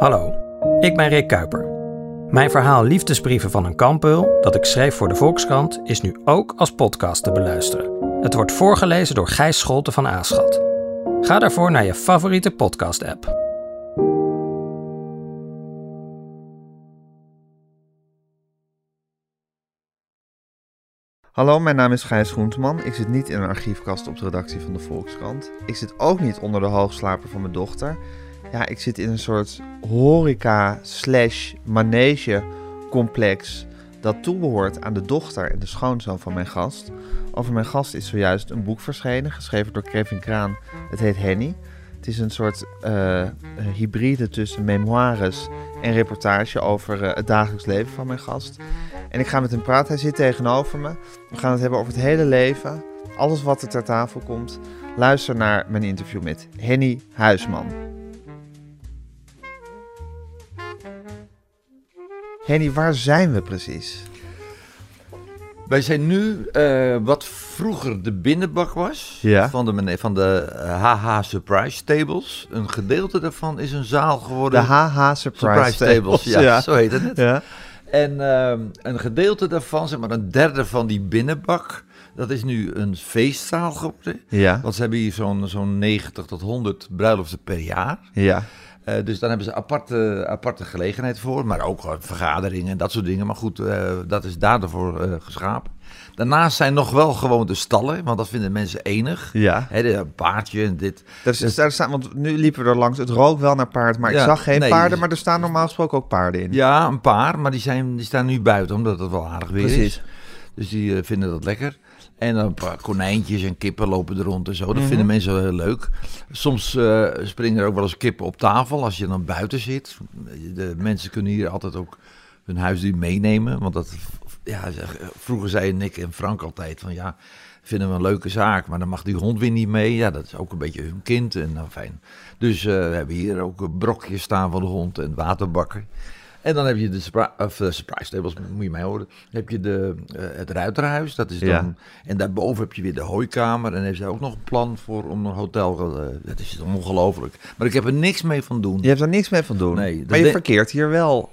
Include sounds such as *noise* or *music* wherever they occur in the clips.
Hallo, ik ben Rick Kuiper. Mijn verhaal Liefdesbrieven van een kampeul, dat ik schreef voor de Volkskrant, is nu ook als podcast te beluisteren. Het wordt voorgelezen door Gijs Scholte van Aaschat. Ga daarvoor naar je favoriete podcast-app. Hallo, mijn naam is Gijs Groenteman. Ik zit niet in een archiefkast op de redactie van de Volkskrant. Ik zit ook niet onder de hoogslaper van mijn dochter. Ja, ik zit in een soort horeca slash manege complex dat toebehoort aan de dochter en de schoonzoon van mijn gast. Over mijn gast is zojuist een boek verschenen, geschreven door Kevin Kraan. Het heet Henny. Het is een soort uh, hybride tussen memoires en reportage over uh, het dagelijks leven van mijn gast. En ik ga met hem praten. Hij zit tegenover me. We gaan het hebben over het hele leven. Alles wat er ter tafel komt. Luister naar mijn interview met Henny Huisman. Henny, waar zijn we precies? Wij zijn nu uh, wat vroeger de binnenbak was Ja. van de, van de HH Surprise Tables. Een gedeelte daarvan is een zaal De geworden. HH Surprise, Surprise Tables, ja, zo heet het. Ja. En ehm, een gedeelte daarvan, zeg maar een derde van die binnenbak, dat is nu een feestzaal geworden. Ja. Want ze hebben hier zo'n zo'n 90 tot 100 bruiloften per jaar. Ja. Eh, dus dan hebben ze aparte, aparte gelegenheid voor, maar ook vergaderingen en dat soort dingen. Maar goed, eh, dat is daarvoor eh geschapen. Daarnaast zijn nog wel gewoon de stallen, want dat vinden mensen enig. Ja. Hè, de- een paardje en dit. Dus, daar staan, want nu liepen we er langs. Het rook wel naar paard, maar ik zag geen nee. paarden. Maar er staan normaal gesproken ook paarden in. Ja, een paar, maar die, zijn, die staan nu buiten, omdat het wel aardig weer Precies. is. Dus die vinden dat lekker. En dan een paar konijntjes en kippen lopen er rond en zo. Dat Mhm. vinden mensen wel heel leuk. Soms eh, springen er ook wel eens kippen op tafel als je dan buiten zit. De mensen kunnen hier altijd ook hun huisdier meenemen. Want dat, ja, vroeger zeiden Nick en Frank altijd van ja, vinden we een leuke zaak. Maar dan mag die hond weer niet mee. Ja, dat is ook een beetje hun kind. En nou fijn. Dus eh, we hebben hier ook een brokje staan van de hond en waterbakken. En dan heb je de surpri- of, eh, surprise tables, moet je mij horen. Dan heb je de, eh, het ruiterhuis, dat is dan... Ja. En daarboven heb je weer de hooikamer. En heeft ze ook nog een plan voor om een hotel... eh, dat is ongelooflijk. Maar ik heb er niks mee van doen. Je hebt er niks mee van doen. Nee, dat maar je verkeert hier wel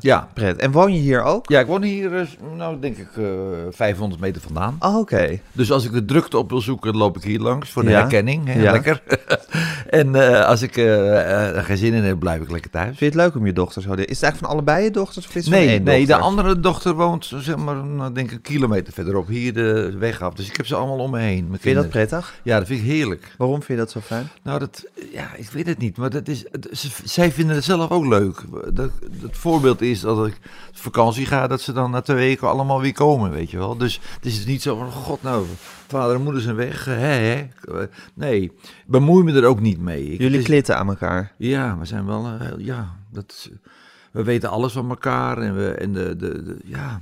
Ja. pret. En woon je hier ook? Ja, ik woon hier, nou denk ik, eh 500 meter vandaan. Oh, oké. Dus als ik de drukte op wil zoeken, loop ik hier langs voor de Ja. herkenning. Hè, Ja. Lekker. *laughs* en als ik er geen zin in heb, blijf ik lekker thuis. Vind je het leuk om je dochter zo... Is het eigenlijk van allebei je dochters of is van Nee, één nee, de andere dochter woont zeg maar, nou, denk ik een kilometer verderop, hier de weg af. Dus ik heb ze allemaal om me heen. Vind je dat prettig? Ja, dat vind ik heerlijk. Waarom vind je dat zo fijn? Nou, dat, ja, ik weet het niet, maar dat is, ze- zij vinden het zelf ook leuk. Dat, het voorbeeld is dat ik op vakantie ga, dat ze dan na twee weken allemaal weer komen, weet je wel. Dus het is niet zo van, god nou, vader en moeder zijn weg, hè, hè. Nee, bemoei me er ook niet mee. Ik, Jullie is- klitten aan elkaar. ja, we zijn wel, eh, ja, dat is, we weten alles van elkaar en, we, en de, de, de- ja,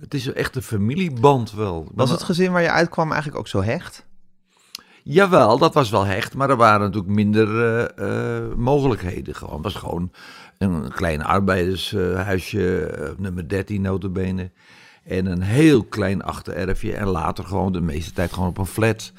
het is echt een familieband wel. Was het gezin waar je uitkwam eigenlijk ook zo hecht? Jawel, dat was wel hecht, maar er waren natuurlijk minder eh, eh, mogelijkheden. Gewoon. Het was gewoon een klein arbeidershuisje, eh, nummer 13 notabene. En een heel klein achtererfje en later gewoon de meeste tijd gewoon op een flat.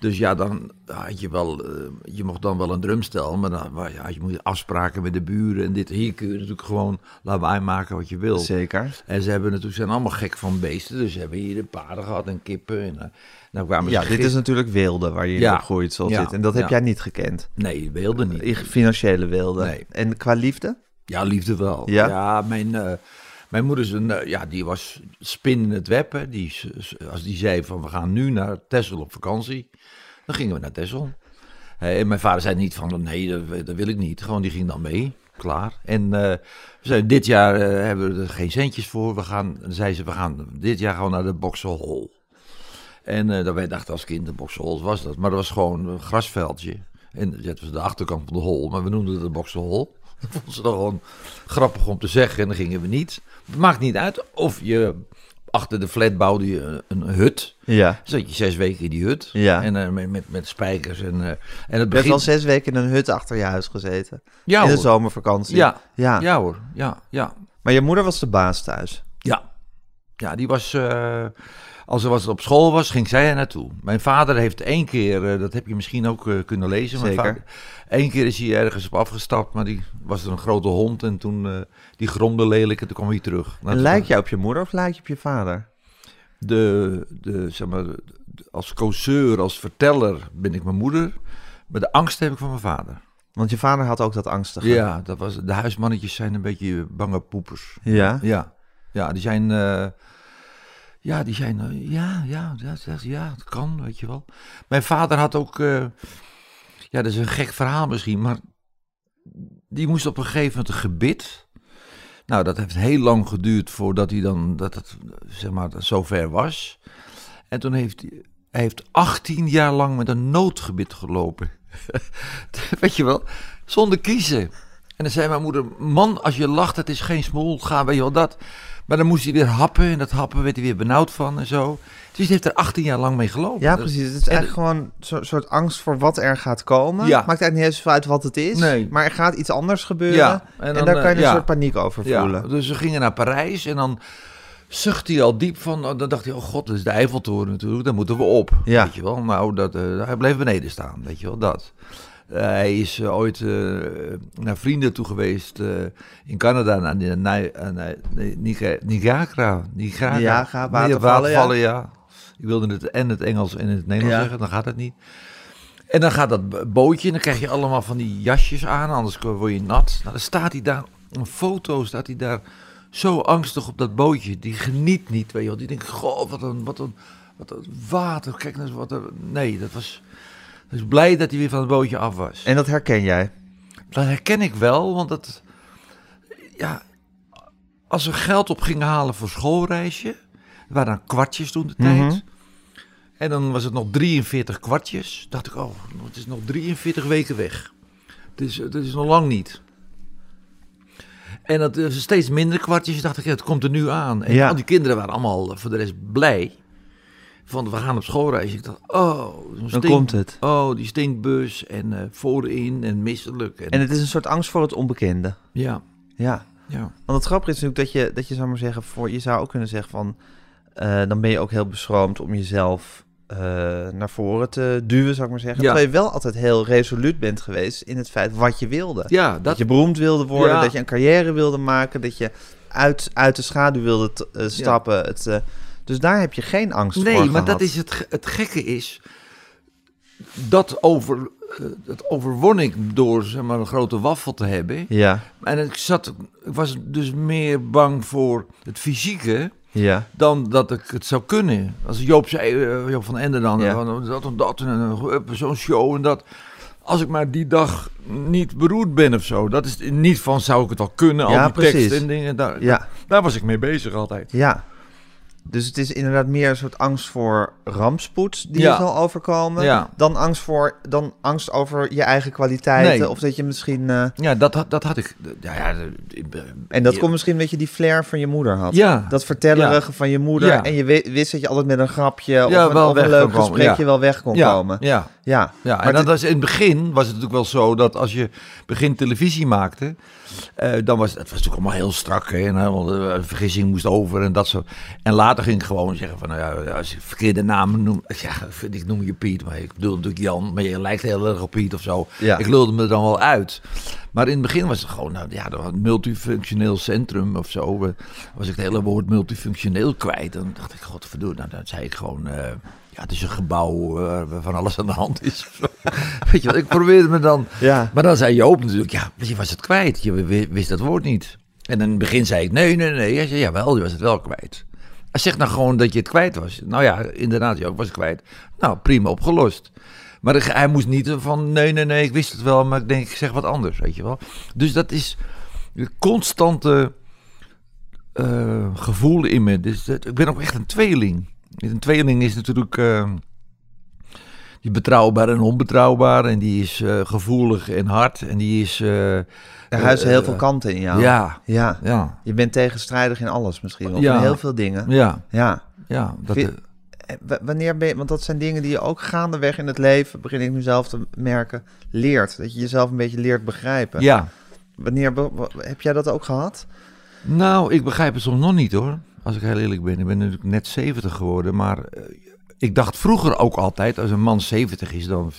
Dus ja, dan had je wel, eh, je mocht dan wel een drumstel, maar dan ja, je moet afspraken met de buren en dit. Hier kun je natuurlijk gewoon lawaai maken wat je wil. Zeker. En ze hebben natuurlijk, zijn allemaal gek van beesten, dus ze hebben hier de paarden gehad en kippen. En, eh, nou kwamen Ja, dit is natuurlijk wilde waar je in Ja. opgroeit zoals Ja. dit. En dat heb Ja. jij niet gekend. Nee, wilde niet. In Financiële wilde. Nee. En qua liefde? Ja, liefde wel. Ja? mijn, eh, mijn moeder is eh, ja, die was spin in het web. Die, als die zei van we gaan nu naar Texel op vakantie, dan gingen we naar Texel. En mijn vader zei niet van nee, dat, wil ik niet. Gewoon die ging dan mee. Klaar. En eh, we zeiden, dit jaar eh, hebben we er geen centjes voor. We gaan, zei ze, we gaan dit jaar gewoon naar de Boxel En dat wij dachten als kind, de Boxel was dat. Maar dat was gewoon een grasveldje. En dat was de achterkant van de hol. Maar we noemden het de Boxel *laughs* Dat vonden ze dan gewoon grappig om te zeggen. En dan gingen we niet. Het maakt niet uit of je achter de flat bouwde je een, hut. Ja. Zat je zes weken in die hut. Ja. En eh, met, met, met spijkers. En, eh, en het Je hebt begin... al zes weken in een hut achter je huis gezeten. ja, in de hoor. zomervakantie. Ja, ja. ja hoor. Ja, ja. Maar je moeder was de baas thuis. Ja. Ja, die was. eh, als er wat op school was, ging zij er naartoe. Mijn vader heeft één keer, eh, dat heb je misschien ook eh, kunnen lezen. Mijn Zeker. vader, Eén keer is hij ergens op afgestapt, maar die was er een grote hond en toen eh, die gromde lelijk en toen kwam hij terug. Nou, En lijk je op je moeder of lijk je op je vader? de, de, zeg maar, als causeur, als verteller ben ik mijn moeder, maar de angst heb ik van mijn vader. Want je vader had ook dat angstige. Ja, dat was, de huismannetjes zijn een beetje bange poepers. Ja? Ja, ja die zijn. Ja, die zijn. ja, ja, ja, ja, het kan, weet je wel. Mijn vader had ook. eh, ja, dat is een gek verhaal misschien, maar. Die moest op een gegeven moment een gebit. Nou, dat heeft heel lang geduurd voordat hij dan. dat het, zeg maar, zover was. En toen heeft hij. Hij heeft 18 jaar lang met een noodgebit gelopen. *laughs* weet je wel? Zonder kiezen. En dan zei mijn moeder, man, als je lacht, het is geen smoel, ga, weet je wel dat. Maar dan moest hij weer happen en dat happen werd hij weer benauwd van en zo. Dus hij heeft er 18 jaar lang mee gelopen. Ja, precies. Het is en- eigenlijk gewoon een soort angst voor wat er gaat komen. Ja. Maakt eigenlijk niet eens zoveel uit wat het is. Nee. Maar er gaat iets anders gebeuren. Ja, en, en dan, daar kan je eh, een ja. soort paniek over Ja, voelen. dus ze gingen naar Parijs en dan zucht hij al diep van, oh, dan dacht hij, oh god, dat is de Eiffeltoren natuurlijk, daar moeten we op. Ja. Weet je wel, nou, dat, eh, hij bleef beneden staan, weet je wel, dat. Hij is eh, ooit eh, naar vrienden toe geweest eh, in Canada, naar, naar, naar, naar Niagara, Niagara, Niagara, Niagara, watervallen, ja. Ik wilde het en het Engels en het Nederlands Ja. zeggen, dan gaat het niet. En dan gaat dat bootje en dan krijg je allemaal van die jasjes aan, anders word je nat. Nou, dan staat hij daar, een foto staat hij daar zo angstig op dat bootje. Die geniet niet, weet je wel. Die denkt, goh, wat een, wat een, wat een water, kijk nou eens wat er... Nee, dat was... Dus blij dat hij weer van het bootje af was. En dat herken jij. Dat herken ik wel, want dat... Ja, als we geld op gingen halen voor schoolreisje... Er waren dan kwartjes toen de tijd. Mhm. En dan was het nog 43 kwartjes. dacht ik, oh, het is nog 43 weken weg. Het is, het is nog lang niet. En dat steeds minder kwartjes. dacht ik, het komt er nu aan. En Ja. al die kinderen waren allemaal eh, voor de rest blij. Van, we gaan op schoolreis. Ik dacht, oh, Dan stink- komt het. Oh, die stinkbus en eh, voorin en misselijk. En, En het is een soort angst voor het onbekende. ja, Ja. ja. Want het grappige is natuurlijk dat je, dat je zou maar zeggen, voor, je zou ook kunnen zeggen van, eh, dan ben je ook heel beschroomd om jezelf eh, naar voren te duwen, zou ik maar zeggen. Ja. Terwijl je wel altijd heel resoluut bent geweest in het feit wat je wilde. Ja, Dat, dat, je beroemd wilde worden, Ja. dat je een carrière wilde maken, dat je uit, uit de schaduw wilde stappen. Het, dus daar heb je geen angst voor Nee, maar dat is het, het gekke is. Dat, over, eh, dat overwon ik door zeg maar, een grote waffel te hebben. Ja, En ik, zat, ik was dus meer bang voor het fysieke ja, dan dat ik het zou kunnen. Als Joop zei, eh, Joop van Ende dan, Ja. van dat en dat en eh, zo'n show en dat. Als ik maar die dag niet beroerd ben of zo. Dat is niet van zou ik het al kunnen, al Ja, die precies. teksten en dingen. Daar, ja, daar was ik mee bezig altijd. ja. Dus het is inderdaad meer een soort angst voor rampspoed die Ja. je zal overkomen. Ja. Dan angst, voor, dan angst over je eigen kwaliteiten. Nee. Of dat je misschien... eh, Ja, dat, had- dat had ik. Ja, ja, en dat komt misschien omdat je die flair van je moeder had. Ja, Dat vertellerige van je moeder. En je wi- wist dat je altijd met een grapje of een, of een leuk gesprekje wel weg kon komen. Ja, Ja, ja. En dat was, in het begin was het natuurlijk wel zo dat als je begin televisie maakte, eh, dan was het was natuurlijk allemaal heel strak. Hè, en helemaal de vergissing moest over en dat zo. En later ging ik gewoon zeggen van, nou ja, als je verkeerde namen noemt, ja, *laughs* ik noem je Piet, maar ik bedoel natuurlijk Jan, maar je lijkt heel erg op Piet of zo. Ja. Ik lulde me dan wel uit. Maar in het begin was het gewoon, nou ja, dat was een multifunctioneel centrum of zo. Eh, Was ik het hele woord multifunctioneel kwijt. Dan dacht ik, godverdomme, nou, dan zei ik gewoon, eh, ja, het is een gebouw eh, waarvan alles aan de hand is. *laughs* Weet je wat, ik probeerde me dan... ja. Maar dan zei Joop natuurlijk, ja, je was het kwijt. Je wi- wist dat woord niet. En in het begin zei ik, nee, nee, nee. Hij zei, jawel, je was het wel kwijt. Hij zegt nou gewoon dat je het kwijt was. Nou ja, inderdaad, Joop was het kwijt. Nou, prima, opgelost. Maar hij- moest niet van, nee, nee, nee, ik wist het wel, maar ik denk, ik zeg wat anders, weet je wel. Dus dat is een constante eh, gevoel in me. Dus dat, ik ben ook echt een tweeling. Een tweeling is natuurlijk... eh, die betrouwbaar en onbetrouwbaar. En die is eh, gevoelig en hard. En die is... eh, Er huizen heel eh, veel kanten in jou. Ja, ja. ja, Je bent tegenstrijdig in alles misschien. Of Ja. in heel veel dingen. ja, Ja. ja. Dat, Vind- eh, Eh, Wanneer ben je, want dat zijn dingen die je ook gaandeweg in het leven, begin ik nu zelf te merken, leert. Dat je jezelf een beetje leert begrijpen. ja. Wanneer heb jij dat ook gehad? Nou, ik begrijp het soms nog niet hoor. Als ik heel eerlijk ben. Ik ben natuurlijk net 70 geworden. Maar eh, ik dacht vroeger ook altijd, als een man 70 is, dan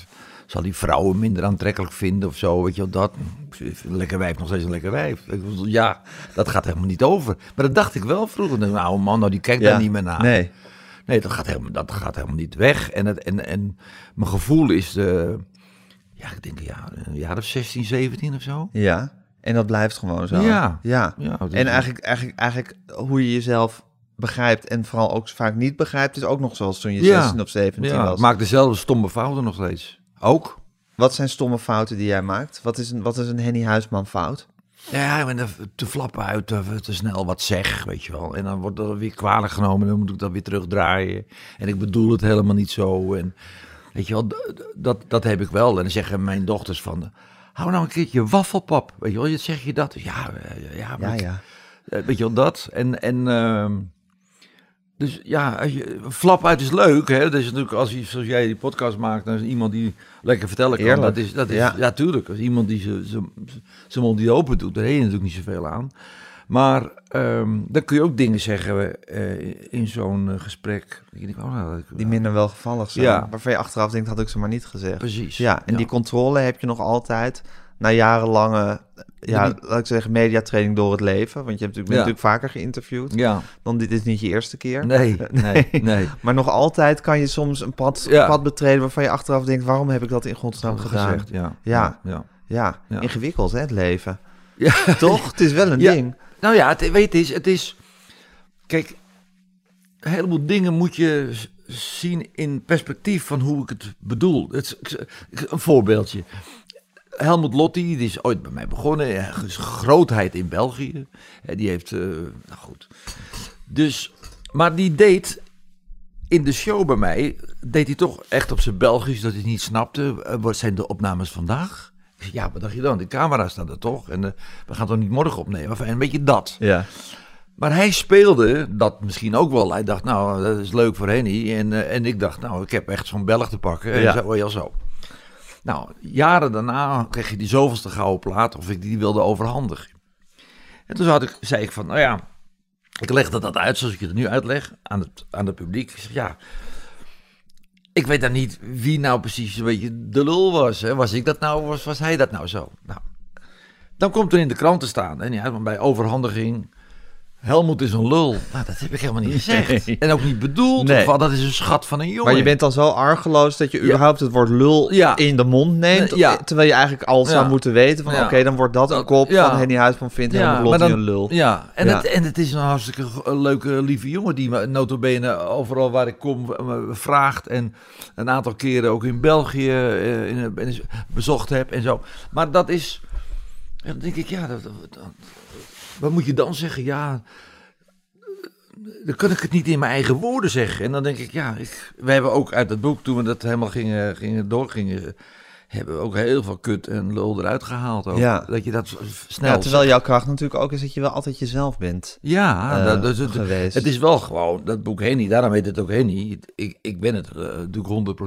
zal die vrouwen minder aantrekkelijk vinden of zo. Weet je wel, dat. Een lekker wijf, nog steeds een lekker wijf. Ja, dat gaat helemaal niet over. Maar dat dacht ik wel vroeger. Een oude man, nou, die kijkt daar niet meer naar. Nee. Nee, dat gaat helemaal, dat gaat helemaal niet weg. En, het, en, en mijn gevoel is, de, ja, ik denk ja, een jaar of 16, 17 of zo. Ja. En dat blijft gewoon zo. Ja. Ja. Ja, En eigenlijk, eigenlijk, eigenlijk hoe je jezelf begrijpt en vooral ook vaak niet begrijpt, is ook nog zoals toen je Ja. 16 of 17 ja, was. maak dezelfde stomme fouten nog steeds. Ook. Wat zijn stomme fouten die jij maakt? Wat is een, wat is een Henny Huisman fout? Ja, ik ben er te flappen uit, te, te snel wat zeg, weet je wel. En dan wordt dat weer kwalijk genomen, dan moet ik dat weer terugdraaien. En ik bedoel het helemaal niet zo. En weet je wel, dat, dat heb ik wel. En dan zeggen mijn dochters van, hou nou een keertje waffelpap. Weet je wel, zeg je dat? Ja, eh, ja, Ja, ik- ja. Eh, Weet je wel, dat. En, en ehm, dus ja, als je, flap uit is leuk. Hè? Dat is natuurlijk, als je, zoals jij die podcast maakt, dan is iemand die lekker vertellen kan. Eerlijk. Dat is, dat is, Ja. ja. tuurlijk. Als iemand die zijn mond niet open doet, daar heb je natuurlijk niet zoveel aan. Maar ehm, dan kun je ook dingen zeggen eh, in zo'n eh, gesprek. Ik denk, oh, nou, dat- Die minder welgevallig zijn. Ja. Waarvan je achteraf denkt, had ik ze maar niet gezegd. Precies. Ja, en die controle heb je nog altijd na jarenlange, ja, die- laat ik zeggen, mediatraining door het leven. Want je hebt natuurlijk, bent natuurlijk vaker geïnterviewd. Ja, Dan dit is niet je eerste keer. *laughs* nee, nee, nee. Maar nog altijd kan je soms een pad, Ja. pad betreden waarvan je achteraf denkt, waarom heb ik dat in godsnaam gedaan? Gezegd, ja. Ja. ja. Ja, Ja. ingewikkeld hè, het leven. Ja. Toch? Het is wel een Ja. ding. Nou ja, het, weet je, het is. Kijk, een heleboel dingen moet je zien in perspectief van hoe ik het bedoel. Het een voorbeeldje. Helmut Lotti, die is ooit bij mij begonnen. Is grootheid in België. Die heeft... eh, nou goed. Dus... Maar die deed... In de show bij mij deed hij toch echt op zijn Belgisch dat hij niet snapte. Eh, Wat zijn de opnames vandaag? Ja, wat dacht je dan? De camera staat er toch? En eh, we gaan toch niet morgen opnemen? Enfin, een beetje dat. Ja. Maar hij speelde dat misschien ook wel. Hij dacht, nou, dat is leuk voor Henny. En, eh, en ik dacht, nou, ik heb echt zo'n Belg te pakken. En Ja. zo, ja, zo. Nou, jaren daarna kreeg je die zoveelste gouden plaat of ik die wilde overhandigen. En toen had ik, zei ik van, nou ja, ik legde dat uit zoals ik het nu uitleg aan het, aan het publiek. Ik zeg, ja, ik weet dan niet wie nou precies een beetje de lul was. Hè. Was ik dat nou, was, was hij dat nou zo? Nou, dan komt er in de krant te staan, en ja, bij overhandiging, Helmoet is een lul. Nou, dat heb ik helemaal niet gezegd. Nee. En ook niet bedoeld. Nee. Of wat, dat is een schat van een jongen. Maar je bent dan zo argeloos dat je überhaupt het woord lul Ja. in de mond neemt. Ja. Terwijl je eigenlijk al zou Ja. moeten weten van oké, dan wordt dat een kop ja. van Henny Huisman vindt maar Lottie een lul. Ja, en, Ja. Het, en het is een hartstikke leuke, lieve jongen die me notabene overal waar ik kom vraagt. En een aantal keren ook in België eh, in, in- bezocht heb en zo. Maar dat is, dan denk ik, ja, dat- wat moet je dan zeggen? Ja, dan kan ik het niet in mijn eigen woorden zeggen. En dan denk ik, ja, ik, we hebben ook uit het boek, toen we dat helemaal gingen, gingen doorgingen, hebben we ook heel veel kut en lul eruit gehaald. Ook. Ja. Dat je dat snel Ja, terwijl jouw kracht natuurlijk ook is dat je wel altijd jezelf bent ja, eh, dat, dat is het, geweest. het is wel gewoon dat boek Henny, daarom heet het ook Henny. Ik, ik ben het eh, natuurlijk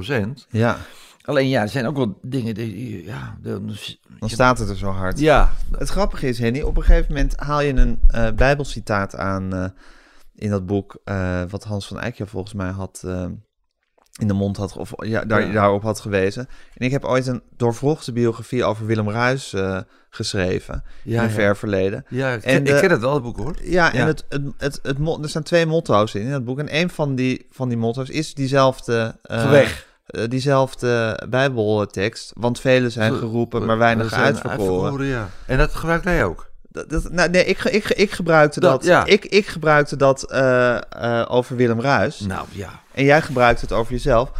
100%. Ja, Alleen ja, er zijn ook wel dingen die, ja, dan, dan staat het er zo hard. ja, Het grappige is, Henny, op een gegeven moment haal je een eh bijbelcitaat aan eh, in dat boek, eh, wat Hans van Eyck ja volgens mij had in de mond had, of ja, daar, Ja. daarop had gewezen. En ik heb ooit een doorvrochte biografie over Willem Ruis geschreven, Ja, in een ver verleden. ja, ik, En ik ken het wel, het boek hoor. Ja, en. Het, het, het, het, er staan twee motto's in, in dat boek. En een van die, van die motto's is diezelfde... eh, Eh, diezelfde Bijbeltekst. Want velen zijn geroepen, maar weinig zijn uitverkoren. ja. En dat gebruikt hij ook. Dat, dat- nou, nee, ik, ik, ik gebruikte dat, Dat, ja. ik, ik gebruikte dat over Willem Ruis. Nou ja, En jij gebruikte het over jezelf.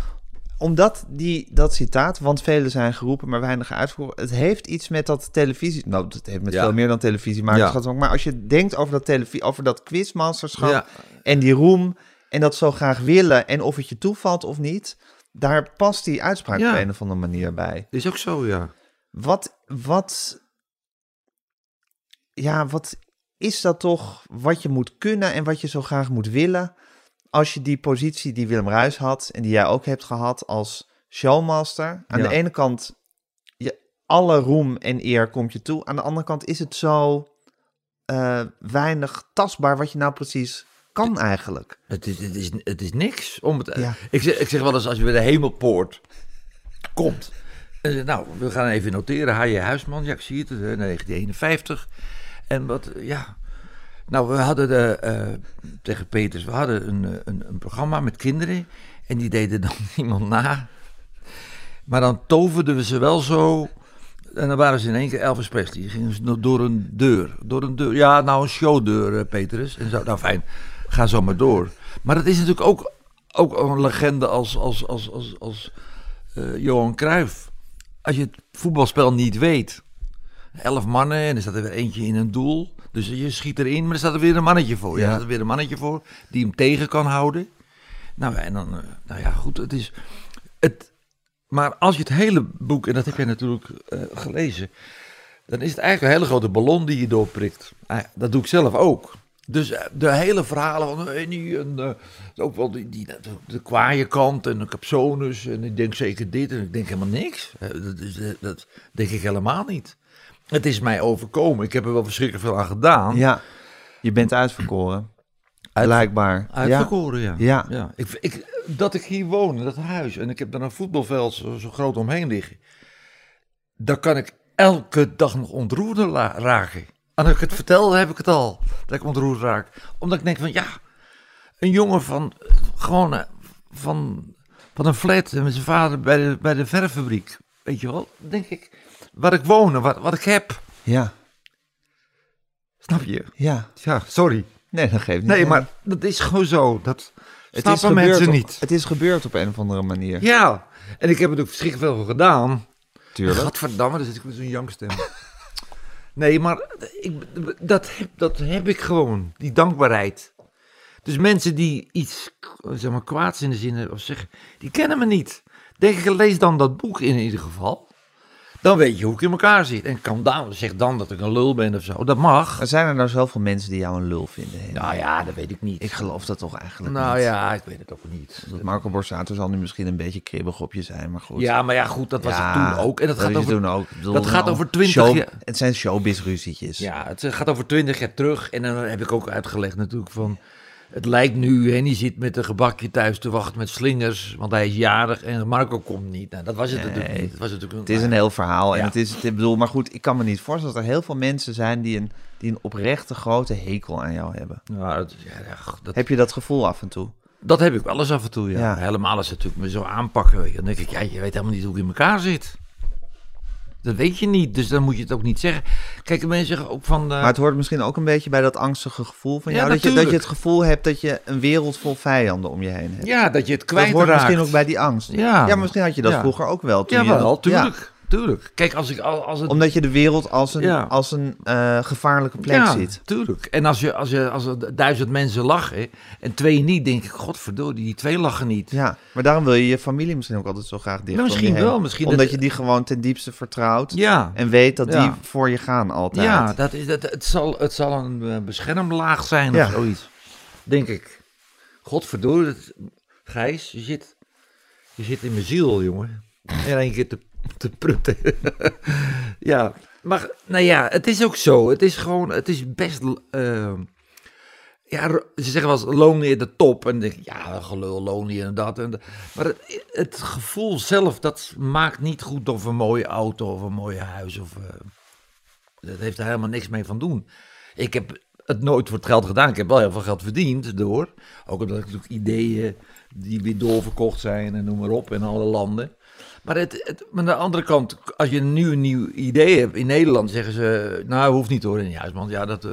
Omdat die, dat citaat, want velen zijn geroepen, maar weinig uitverkoren. Het heeft iets met dat televisie... Nou, het heeft met Ja. veel meer dan televisiemakers Ja. Maar als je denkt over dat, televisie, over dat quizmasterschap ja, en die roem... en dat zo graag willen en of het je toevalt of niet... daar past die uitspraak Ja. op een of andere manier bij. is ook zo, ja. Wat, wat, ja, wat is dat toch wat je moet kunnen en wat je zo graag moet willen als je die positie die Willem Ruis had en die jij ook hebt gehad als showmaster. Aan Ja. de ene kant, je, alle roem en eer komt je toe. Aan de andere kant is het zo eh, weinig tastbaar wat je nou precies kan eigenlijk. Het is, het is, het is niks. Om het, Ja. ik, zeg, ik zeg wel eens, als je bij de hemelpoort komt. eh, nou, we gaan even noteren. H.J. Huisman, ja, ik zie het, eh, 1951. En wat, eh, ja... Nou, we hadden de, eh, tegen Peters, we hadden een, eh, een, een programma met kinderen. En die deden dan *laughs* iemand na. Maar dan toverden we ze wel zo... En dan waren ze in één keer Elvis Presley. Die gingen ze door een deur. Door een deur. Ja, nou een showdeur, eh, Petrus. En zo, nou fijn, ga zo maar door. Maar dat is natuurlijk ook, ook een legende als, als, als, als, als eh, Johan Cruijff. Als je het voetbalspel niet weet. Elf mannen en er staat er weer eentje in een doel. Dus je schiet erin, maar er staat er weer een mannetje voor. Ja. Er staat er weer een mannetje voor die hem tegen kan houden. Nou, en dan, eh, nou ja, goed, het is... Het, maar als je het hele boek, en dat heb jij natuurlijk eh, gelezen, dan is het eigenlijk een hele grote ballon die je doorprikt. Ah, dat doe ik zelf ook. Dus eh, de hele verhalen van eh, die, en, eh, ook wel die, die, de, kwaaie kant en de capsones en ik denk zeker dit en ik denk helemaal niks. Dat, is, dat denk ik helemaal niet. Het is mij overkomen. Ik heb er wel verschrikkelijk veel aan gedaan. Ja, je bent uitverkoren. Uit- Blijkbaar. Uitverkoren, ja. Ja. ja. Ik, ik, dat ik hier woon, in dat huis, en ik heb daar een voetbalveld zo, zo groot omheen liggen. Daar kan ik elke dag nog ontroerd la- raken. En als ik het vertel, dan heb ik het al. Dat ik ontroerd raak. Omdat ik denk van, ja, een jongen van, gewoon eh, van, van een flat en met zijn vader bij de, bij de verffabriek. Weet je wel, denk ik, waar ik woon wat, wat ik heb. Ja, Snap je? ja. Ja, sorry. Nee, dat geeft niet. Nee, maar dat is gewoon zo. Dat het snappen gebeurd mensen op- niet. Het is gebeurd op een of andere manier. Ja, en ik heb er ook verschrikkelijk veel voor gedaan. Tuurlijk. Gadverdamme, dan zit ik met zo'n jankstem. Nee, maar ik, dat, heb, dat heb ik gewoon, die dankbaarheid. Dus mensen die iets, zeg maar, kwaads in de zin of zeggen, die kennen me niet. Denk ik, lees dan dat boek in ieder geval. Dan weet je hoe ik in elkaar zit. En kan dan, zeg dan dat ik een lul ben of zo. Dat mag. Er zijn er nou zoveel mensen die jou een lul vinden. Henry? Nou ja, dat weet ik niet. Ik geloof dat toch eigenlijk nou niet. ja, ik weet het ook niet. Dat Marco Borsato zal nu misschien een beetje kribbig op je zijn, maar goed. Ja, maar ja, goed, dat was Ja, het toen ook. En dat, dat gaat over toen ook. Bedoel, dat gaat nou, over 20 show- jaar. Het zijn showbiz-ruzietjes. Ja, het gaat over twintig jaar terug. En dan heb ik ook uitgelegd natuurlijk van... Het lijkt nu, en die zit met een gebakje thuis te wachten met slingers, want hij is jarig en Marco komt niet. Nou, dat was het natuurlijk Nee. Het, was natuurlijk Het is een heel verhaal. En het is, ik bedoel, maar goed, ik kan me niet voorstellen dat er heel veel mensen zijn die een, die een oprechte grote hekel aan jou hebben. Dat, ja, dat, Heb je dat gevoel af en toe? dat heb ik wel eens af en toe, ja. Ja. Helemaal als ze natuurlijk me zo aanpakken. Dan denk ik, ja, je weet helemaal niet hoe ik in elkaar zit. Dat weet je niet, dus dan moet je het ook niet zeggen. Kijk, mensen zeggen ook van... eh, Maar het hoort misschien ook een beetje bij dat angstige gevoel van Ja, jou. dat, je, dat je het gevoel hebt dat je een wereld vol vijanden om je heen hebt. ja, dat je het dat kwijtraakt. hoort misschien ook bij die angst. Ja. maar misschien had je dat Ja. vroeger ook wel. Toen Ja, je wel, dat- tuurlijk. Tuurlijk. Kijk, als ik als het Omdat je de wereld als een, Ja. als een eh, gevaarlijke plek ja, ziet. tuurlijk. En als, je, als, je, als er duizend mensen lachen en twee niet, denk ik, godverdorie, die twee lachen niet. Ja, maar daarom wil je je familie misschien ook altijd zo graag dicht Nou, misschien wel. Misschien Omdat dat- je die gewoon ten diepste vertrouwt. Ja, En weet dat die voor je gaan altijd. ja dat is, dat, het, zal, het zal een eh, beschermlaag zijn of zoiets. Denk ik. Godverdorie, dat, Gijs, je zit, je zit in mijn ziel, jongen. En één keer te, *laughs* te prutten. *laughs* ja, maar nou ja, het is ook zo. Het is gewoon, het is best... eh, ja, ze zeggen wel eens lonely at the top. En denk ja, gelul, lonely en dat. En. Maar het, het gevoel zelf, dat maakt niet goed of een mooie auto of een mooi huis. Of, eh, dat heeft er helemaal niks mee van doen. Ik heb het nooit voor het geld gedaan. Ik heb wel heel veel geld verdiend door. Ook omdat ik natuurlijk ideeën die weer doorverkocht zijn en noem maar op in alle landen. Maar, het, het, maar aan de andere kant, als je nu een nieuw idee hebt in Nederland, zeggen ze, nou hoeft niet hoor in Juistman. Ja, dat, eh,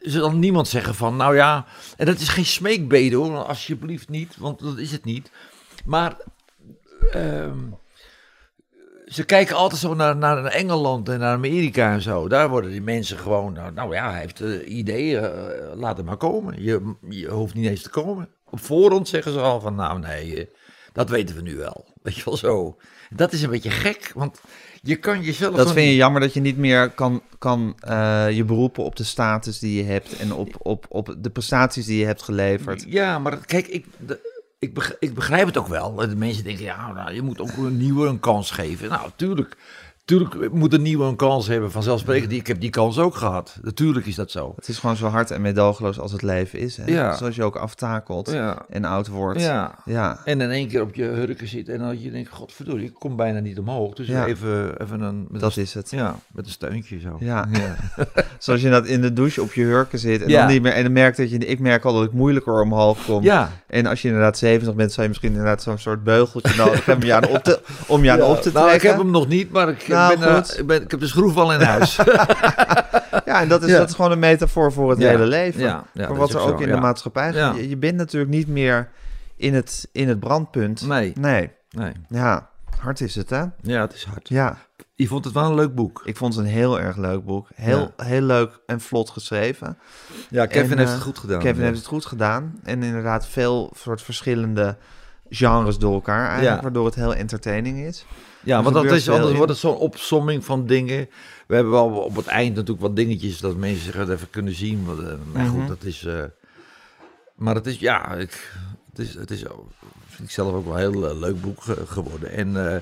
zal niemand zeggen van, nou ja, en dat is geen smeekbede hoor, alsjeblieft niet, want dat is het niet. Maar ehm, ze kijken altijd zo naar, naar Engeland en naar Amerika en zo. Daar worden die mensen gewoon, nou, nou ja, hij heeft eh, ideeën, eh, laat hem maar komen. Je, je hoeft niet eens te komen. Op voorhand zeggen ze al van, nou nee, dat weten we nu wel. *laughs* Weet je wel zo. Dat is een beetje gek, want je kan jezelf... Dat vind je jammer dat je niet meer kan, kan eh, je beroepen op de status die je hebt en op, op, op de prestaties die je hebt geleverd. Ja, maar kijk, ik, de- ik, beg- ik begrijp het ook wel. De mensen denken, ja, nou, je moet ook een nieuwe een kans geven. Nou, tuurlijk, Tuurlijk moet een nieuwe een kans hebben, vanzelfsprekend. Ik heb die kans ook gehad. Natuurlijk is dat zo. Het is gewoon zo hard en meedogenloos als het leven is. Hè? Ja. Zoals je ook aftakelt Ja. en oud wordt. Ja. Ja. En in één keer op je hurken zit en dan je denkt, godverdorie, ik kom bijna niet omhoog. Dus even, even een... Met Dat een, is het. Ja, met een steuntje zo. Ja. *laughs* Zoals je dat in de douche op je hurken zit en dan niet meer. En dan merk dat je. Ik merk al dat ik moeilijker omhoog kom. Ja. En als je inderdaad 70 bent, zou je misschien inderdaad zo'n soort beugeltje *laughs* nodig hebben om je aan op te, om je aan Ja, op te nou, ik trekken. heb hem nog niet, maar ik, Nou, ben, eh, goed. ik, ben, ik heb de schroef al in huis. *laughs* Ja, en dat is, Ja. dat is gewoon een metafoor voor het Ja. hele leven. Ja, voor wat er ook zo, in de maatschappij Ja. je, je bent natuurlijk niet meer in het, in het brandpunt. nee, Nee. nee. Ja, hard is het, hè? Ja, het is hard. Ja, Je vond het wel een leuk boek. ik vond het een heel erg leuk boek. Heel, heel leuk en vlot geschreven. Ja, Kevin En, heeft eh, het goed gedaan. Kevin heeft het goed gedaan. En inderdaad veel soort verschillende genres door elkaar eigenlijk, waardoor het heel entertaining is. Ja, want dat is, anders in. wordt het zo'n opsomming van dingen. We hebben wel op het eind natuurlijk wat dingetjes dat mensen zich het even kunnen zien. Maar, eh, maar Mhm. goed, dat is... eh, maar het is, ja, ik, het is, het is ook- vind ik zelf ook wel een heel eh, leuk boek ge- geworden. En eh,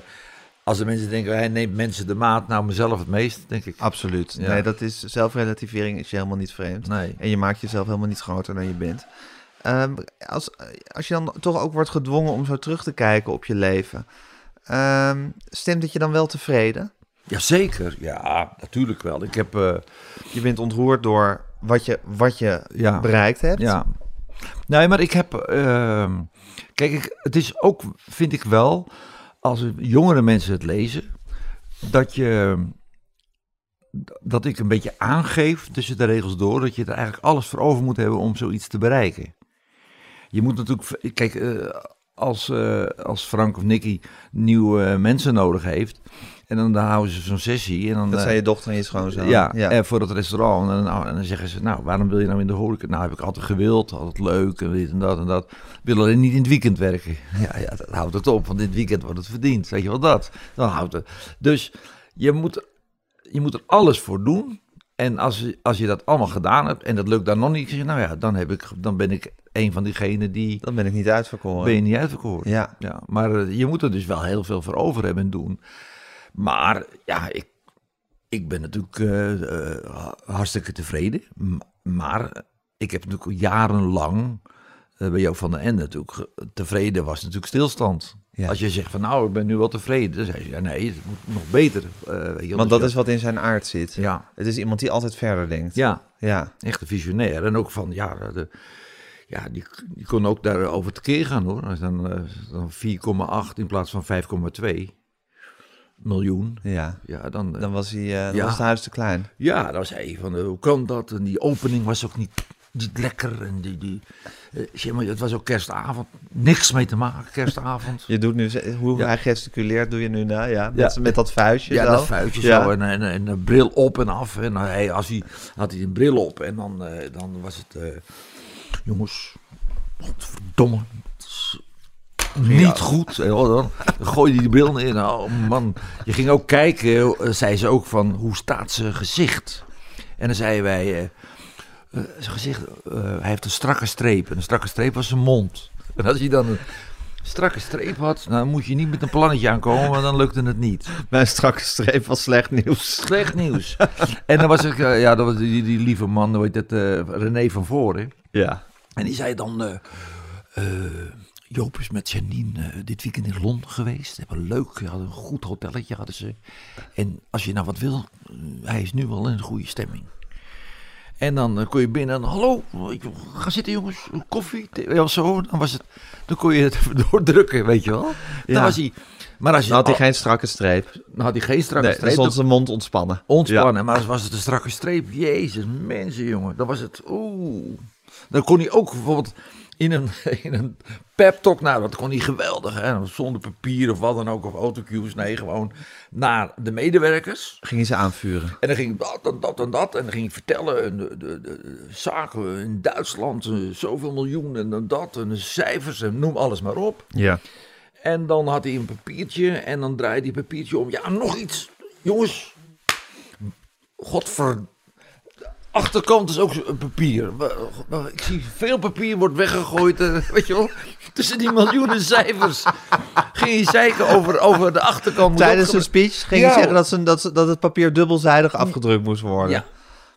als de mensen denken, hij neemt mensen de maat, nou mezelf het meest, denk ik. Absoluut. Ja. Nee, dat is zelfrelativering is je helemaal niet vreemd. Nee. En je maakt jezelf helemaal niet groter dan je bent. Ehm, als, als je dan toch ook wordt gedwongen om zo terug te kijken op je leven, ehm, stemt het je dan wel tevreden? Jazeker, ja, natuurlijk wel. Ik heb... eh, Je bent ontroerd door wat je, wat je ja. bereikt hebt. Ja. Nee, maar ik heb. ehm, kijk, ik, het is ook, vind ik wel, als jongere mensen het lezen, dat je. Dat ik een beetje aangeef tussen de regels door dat je er eigenlijk alles voor over moet hebben om zoiets te bereiken. Je moet natuurlijk. Kijk, eh, als, eh, als Frank of Nicky nieuwe mensen nodig heeft. En dan, dan houden ze zo'n sessie. En dan, Dat eh, zijn je dochter en je schoonzoon. ja, ja. En voor het restaurant. En, nou, en dan zeggen ze, nou, waarom wil je nou in de horeca? Nou, heb ik altijd gewild, altijd leuk en dit en dat en dat. Ik wil alleen niet in het weekend werken. *laughs* Ja, ja, dat houdt het op, want in het weekend wordt het verdiend. Weet je wel dat? Dan houdt het. Dus je moet, je moet er alles voor doen. En als, je- als je dat allemaal gedaan hebt en dat lukt dan nog niet, nou ja, dan, heb ik, dan ben ik een van diegenen die Dan ben ik niet uitverkoren. ben je niet uitverkoren. Ja. Ja, maar eh, je moet er dus wel heel veel voor over hebben en doen. Maar ja, ik, ik ben natuurlijk eh, eh, hartstikke tevreden. Maar ik heb natuurlijk jarenlang bij Joop van den Ende natuurlijk tevreden was natuurlijk stilstand. Ja. Als je zegt van nou, ik ben nu wel tevreden. Dan zeg je, ja, nee, het moet nog beter. eh, wel. Want dat is wat in zijn aard zit. Ja, Het is iemand die altijd verder denkt. ja, Ja. echt een visionair. En ook van, ja, de, ja die, die kon ook daarover tekeer gaan hoor. Als Dan, eh, dan 4,8 in plaats van 5,2 miljoen. ja. Ja, dan, eh, Dan was, hij, eh, Ja. was het huis te klein. ja, dan zei hij van, eh, hoe kan dat? En die opening was ook niet, niet lekker. En die, die, eh, zeg maar, het was ook kerstavond. Niks mee te maken, kerstavond. Je doet nu, hoe Ja. hij gesticuleert, doe je nu nou, ja. Met, Ja. met dat vuistje Ja, zo. dat vuistje Ja. zo en, en, en een bril op en af. En hij, als hij, had hij een bril op en dan, eh, dan was het... eh, jongens, godverdomme. het is Niet goed. Dan hij die bril in. Oh man, je ging ook kijken, eh, zei ze ook van, hoe staat zijn gezicht? En dan zeiden wij, eh, zijn gezicht, eh, hij heeft een strakke streep. En een strakke streep was zijn mond. En als hij dan een strakke streep had, dan moet je niet met een plannetje aankomen, want dan lukte het niet. Mijn strakke streep was slecht nieuws. Slecht nieuws. en dan was ik, eh, ja, dat was die, die lieve man, hoe heet eh, René van Voren. Ja. En die zei dan, Joop is met Janine dit weekend in Londen geweest. Ze hebben leuk, ze hadden een goed hotelletje hadden ze. En als je nou wat wil, hij is nu wel in een goede stemming. En dan eh, kon je binnen en hallo, ga zitten jongens, koffie, of zo. Dan, was het, dan kon je het *laughs* even doordrukken, weet je wel. Dan Ja. was hij, maar als je, Dan had hij geen strakke streep. dan had hij geen strakke Nee, dan streep. stond zijn mond ontspannen. Ontspannen, maar als was het een strakke streep. Jezus, mensen, jongen. Dan was het, oeh. Dan kon hij ook bijvoorbeeld in een, *laughs* in een pep talk, nou, dat kon hij geweldig, hè. Zonder papier of wat dan ook, of autocues. Nee, gewoon naar de medewerkers. Ja. Ging hij ze aanvuren. En dan ging dat en dat en dat. En dan ging hij vertellen, en de, de, de zaken in Duitsland, eh, zoveel miljoen en dan dat. En de cijfers en noem alles maar op. Ja. En dan had hij een papiertje en dan draaide hij papiertje om. Ja, nog iets. Jongens. Godver... achterkant is ook papier. Ik zie veel papier wordt weggegooid. eh, *laughs* Weet je wel? Tussen die miljoenen cijfers. Ging je zeiken over, over de achterkant. Tijdens een speech ging je Ja. zeggen dat, ze, dat, ze- dat het papier dubbelzijdig afgedrukt moest worden. Ja.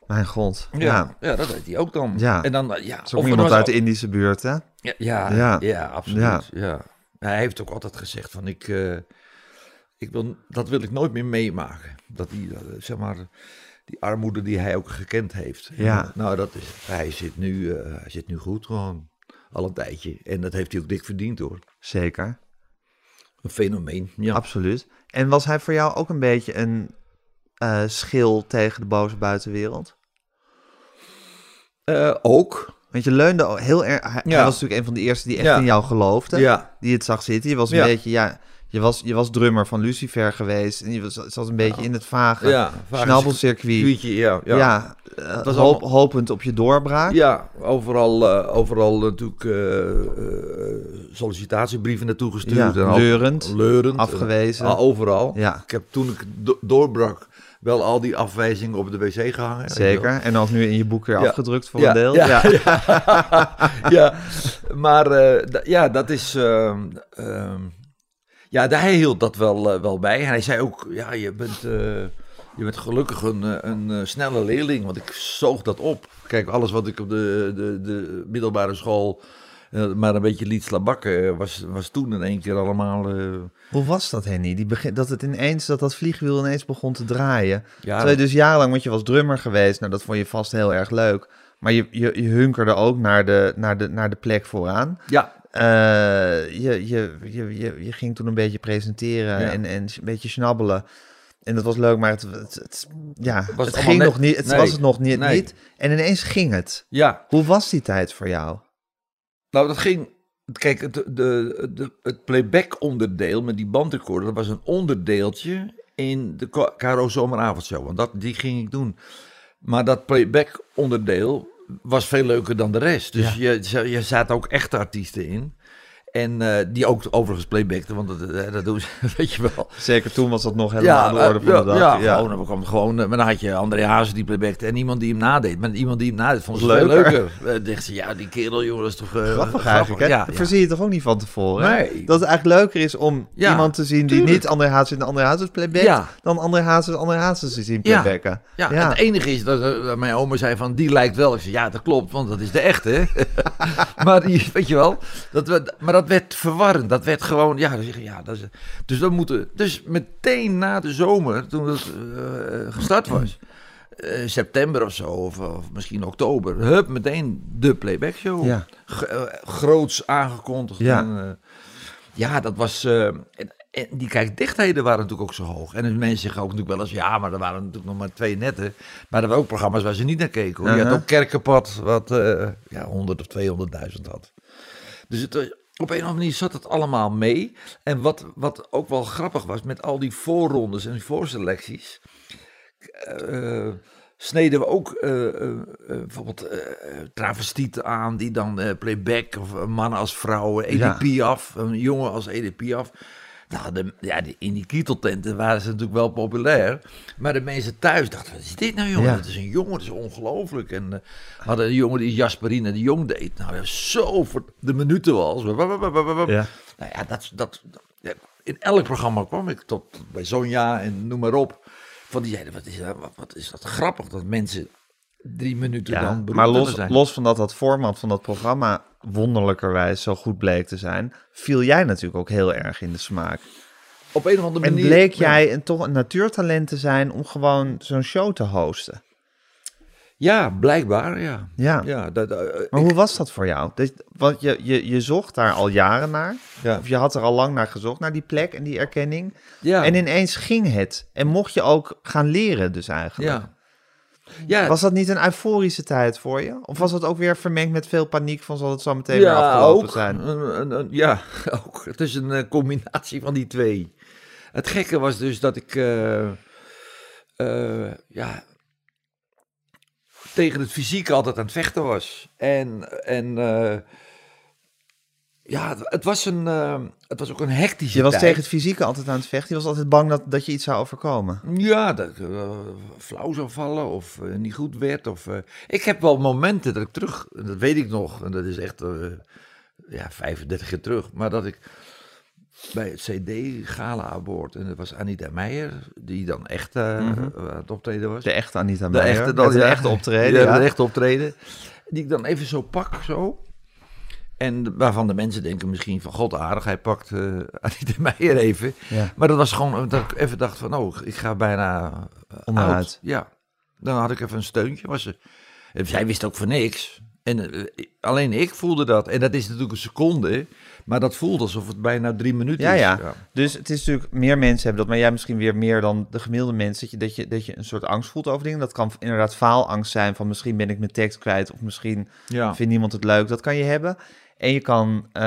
Mijn god. Ja. Ja, ja. dat deed hij ook dan. Ja. En dan, eh, ja, of iemand uit de Indische buurt, hè? Ja, ja, Ja. absoluut. Ja. Hij heeft ook altijd gezegd van ik, eh, ik wil, dat wil ik nooit meer meemaken. Dat die, zeg maar, die armoede die hij ook gekend heeft. Ja. Nou, dat is, hij zit nu, eh, hij zit nu goed gewoon. Al een tijdje. En dat heeft hij ook dik verdiend hoor. Zeker. Een fenomeen. Ja. Absoluut. En was hij voor jou ook een beetje een eh, schil tegen de boze buitenwereld? Eh, ook. Want je leunde heel erg... Hij, Ja. hij was natuurlijk een van de eerste die echt Ja. in jou geloofde. Ja. Die het zag zitten. Je was een beetje... Ja, je was, je was drummer van Lucifer geweest. En je was, zat een beetje in het vage Ja. snabbelcircuit. Ja. Ja, Ja. eh, was hoop- allemaal- hopend op je doorbraak. Ja, overal, eh, overal natuurlijk eh, sollicitatiebrieven naartoe gestuurd. Ja, en leurend, leurend. afgewezen. Overal. Ja. Ik heb toen ik do- doorbrak wel al die afwijzingen op de wc gehangen. Zeker. En ook nu in je boek weer Ja. afgedrukt voor Ja, een deel. ja, Ja. *laughs* ja, maar ja, dat is. ehm, ehm, ja, daar hij hield dat wel, eh, wel bij. En hij zei ook: Ja, je bent, eh, je bent gelukkig een, eh, een snelle leerling. Want ik zoog dat op. Kijk, alles wat ik op de, de, de middelbare school. maar een beetje liet slabakken, was, was toen in één keer allemaal. Hoe was dat, Henny? Die begin, dat het ineens, dat dat vliegwiel ineens begon te draaien. ja, Terwijl je dus jarenlang, want je was drummer geweest. Nou, dat vond je vast heel erg leuk. Maar je, je, je hunkerde ook naar de, naar de, naar de plek vooraan. ja, je, je, je, je, je ging toen een beetje presenteren en, en een beetje snabbelen. En dat was leuk, maar het, het, het- ja, Was het, ging net- nog niet. Het Nee. was het nog niet, Nee. niet. En ineens ging het. ja. Hoe was die tijd voor jou? Nou, dat ging. Kijk, het, de, de, het playback-onderdeel met die bandrecorder, dat was een onderdeeltje in de KRO Zomeravondshow. Want dat, die ging ik doen. Maar dat playback-onderdeel was veel leuker dan de rest. Dus je, je zaten ook echte artiesten in. En eh, die ook overigens playbackten, want dat, eh, dat doen ze, *laughs* weet je wel. Zeker toen was dat nog helemaal aan de orde eh, van ja, de dag. Ja, gewoon, dan kwam gewoon, eh, maar dan had je André Hazes die playbackte en iemand die hem nadeed. Maar iemand die hem nadeed vond ze veel Leuker. leuker. Uh, dacht ze, ja, die kerel, jongen, dat is toch eh, Grappig eigenlijk, hè? Ja, ja. je toch ook niet van tevoren? hè? Nee. Dat het eigenlijk leuker is om Ja, iemand te zien die tuurlijk. niet André Hazes in de André Hazes playback, Ja. dan André Hazes André Hazes te zien Ja. playbacken. Ja, Ja. het enige is dat, eh, dat mijn oma zei van, die lijkt wel. Ik zei, ja, dat klopt, want dat is de echte. *laughs* maar die, weet je wel, dat, we- maar dat werd verwarrend. Dat werd gewoon, ja, dan zeg je, ja dat is, dus we moeten, dus meteen na de zomer, toen het eh, gestart was, eh, september of zo, of, of misschien oktober, hup, meteen de playback show. Ja. Eh, groots aangekondigd. Ja. En, eh, ja, dat was. eh, en, en die kijkdichtheden waren natuurlijk ook zo hoog. En de mensen zeggen ook natuurlijk wel eens, ja, maar er waren natuurlijk nog maar twee netten. Maar er waren ook programma's waar ze niet naar keken. Hoor. Je had ook Kerkenpad, wat eh, ja, 100 of 200.000 had. Dus het, was- op een of andere manier zat het allemaal mee. En wat, wat ook wel grappig was, met al die voorrondes en voorselecties, eh, sneden we ook eh, eh, bijvoorbeeld travestieten aan, die dan playback, of mannen als vrouwen, EDP af, een jongen als EDP af. Nou, de, ja, die, in die kieteltenten waren ze natuurlijk wel populair. Maar de mensen thuis dachten, wat is dit nou jongen? Ja. Het is een jongen, het is ongelooflijk. En eh, hadden een jongen die Jasperine de Jong deed. Nou, dat zo voor de minuten was. Ja. Nou ja, dat, dat, ja, in elk programma kwam ik tot bij Sonja en noem maar op. Van die zeiden, wat is, dat, wat is dat grappig dat mensen drie minuten Ja, dan maar los, los van dat dat format van dat programma wonderlijkerwijs zo goed bleek te zijn, viel jij natuurlijk ook heel erg in de smaak. Op een of andere En manier. bleek ja. jij een, toch een natuurtalent te zijn om gewoon zo'n show te hosten. Ja, blijkbaar, ja. Ja. Ja, dat, eh, Maar hoe was dat voor jou? Dat, want je, je, je zocht daar al jaren naar. Ja. Of je had er al lang naar gezocht, naar die plek en die erkenning. ja. En ineens ging het. En mocht je ook gaan leren dus eigenlijk. ja. Ja, Was dat niet een euforische tijd voor je? Of was dat ook weer vermengd met veel paniek van zal het zo meteen weer afgelopen ook. zijn? Een- ja, *laughs* ook. Het is een eh, combinatie van die twee. Het gekke was dus dat ik eh, eh, ja, tegen het fysiek altijd aan het vechten was. En, en eh, ja, het, was een, eh, het was ook een hectische Je was tijd. tegen het fysieke altijd aan het vechten. Je was altijd bang dat, dat je iets zou overkomen. Ja, dat ik eh, flauw zou vallen of eh, niet goed werd. Of, eh, ik heb wel momenten dat ik terug, en dat weet ik nog, en dat is echt ja, 35 jaar terug, maar dat ik bij het CD-gala aan boord, en dat was Anita Meijer, die dan echt eh, aan het optreden was. De echte Anita De Meijer. echte, ja. echte optreden. Ja, Ja, de echte optreden. Die ik dan even zo pak, zo. En waarvan de mensen denken misschien van, god aardig, hij pakt eh *laughs* Anita Meijer even. Ja. Maar dat was gewoon dat ik even dacht van, oh, ik ga bijna uh, Onderuit. Ja, dan had ik even een steuntje. Was ze, zij wist ook van niks. En eh, alleen ik voelde dat. En dat is natuurlijk een seconde, maar dat voelde alsof het bijna drie minuten Ja, is. ja. Dus het is natuurlijk, meer mensen hebben dat, maar jij misschien weer meer dan de gemiddelde mensen, dat je, dat je, dat je een soort angst voelt over dingen. Dat kan inderdaad faalangst zijn van misschien ben ik mijn tekst kwijt of misschien ja. vindt niemand het leuk. Dat kan je hebben. En je kan eh,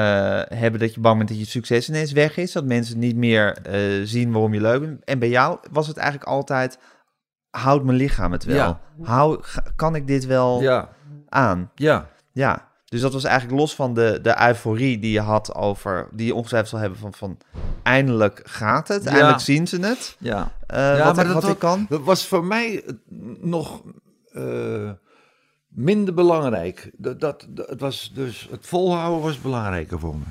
hebben dat je bang bent dat je succes ineens weg is, dat mensen niet meer eh, zien waarom je leuk bent. En bij jou was het eigenlijk altijd, houdt mijn lichaam het wel? Ja. Hou, kan ik dit wel Ja, aan? ja. Ja, dus dat was eigenlijk los van de, de euforie die je had over, die je ongetwijfeld zal hebben van, van eindelijk gaat het, Ja. eindelijk zien ze het. ja. Eh, wat maar wat dat ik was- kan. Dat was voor mij nog minder belangrijk. Dat, dat, dat- het, was dus, het volhouden was belangrijker voor me.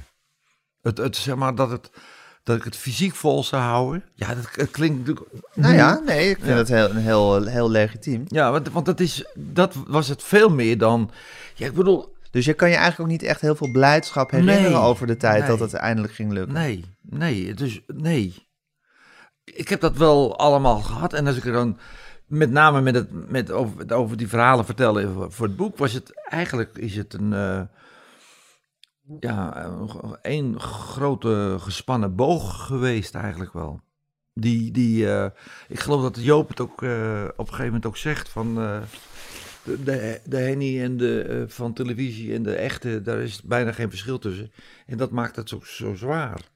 Het, het, zeg maar dat, het, dat ik het fysiek vol zou houden. Ja, dat, het klinkt natuurlijk... Nou ja, nee, ik vind Ja. het heel, heel, heel legitiem. Ja, want, want dat, is, dat was het veel meer dan... Ja, ik bedoel, Dus je kan je eigenlijk ook niet echt heel veel blijdschap herinneren Nee, over de tijd dat het eindelijk ging lukken. Nee, nee, dus nee. Ik heb dat wel allemaal gehad. En als ik er dan met name met het, met over, over die verhalen vertellen voor- het boek, was het eigenlijk is het een, eh, ja, een grote gespannen boog geweest eigenlijk wel. Die, die, eh, ik geloof dat Joop het ook eh, op een gegeven moment ook zegt van de, de, de Henny en de, van televisie en de echte, daar is bijna geen verschil tussen. En dat maakt het zo, zo zwaar.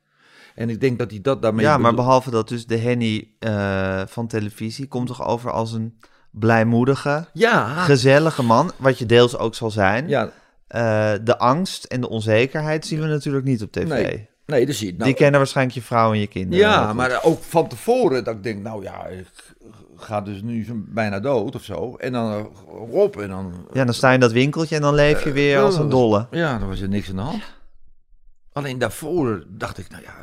En ik denk dat hij dat daarmee... ja, maar behalve dat dus de Henny eh, van televisie komt toch over als een blijmoedige, Ja, gezellige man, wat je deels ook zal zijn. ja, Eh, de angst en de onzekerheid zien we natuurlijk niet op tv. Nee, nee, dat zie je. Nou, Die kennen waarschijnlijk je vrouw en je kinderen. Ja, maar ook van tevoren dat ik denk, nou ja, ik ga dus nu bijna dood of zo. En dan eh, op en dan... Ja, dan sta je in dat winkeltje en dan leef je weer als een dolle. Ja, dan was er niks aan de hand. Alleen daarvoor dacht ik, nou ja,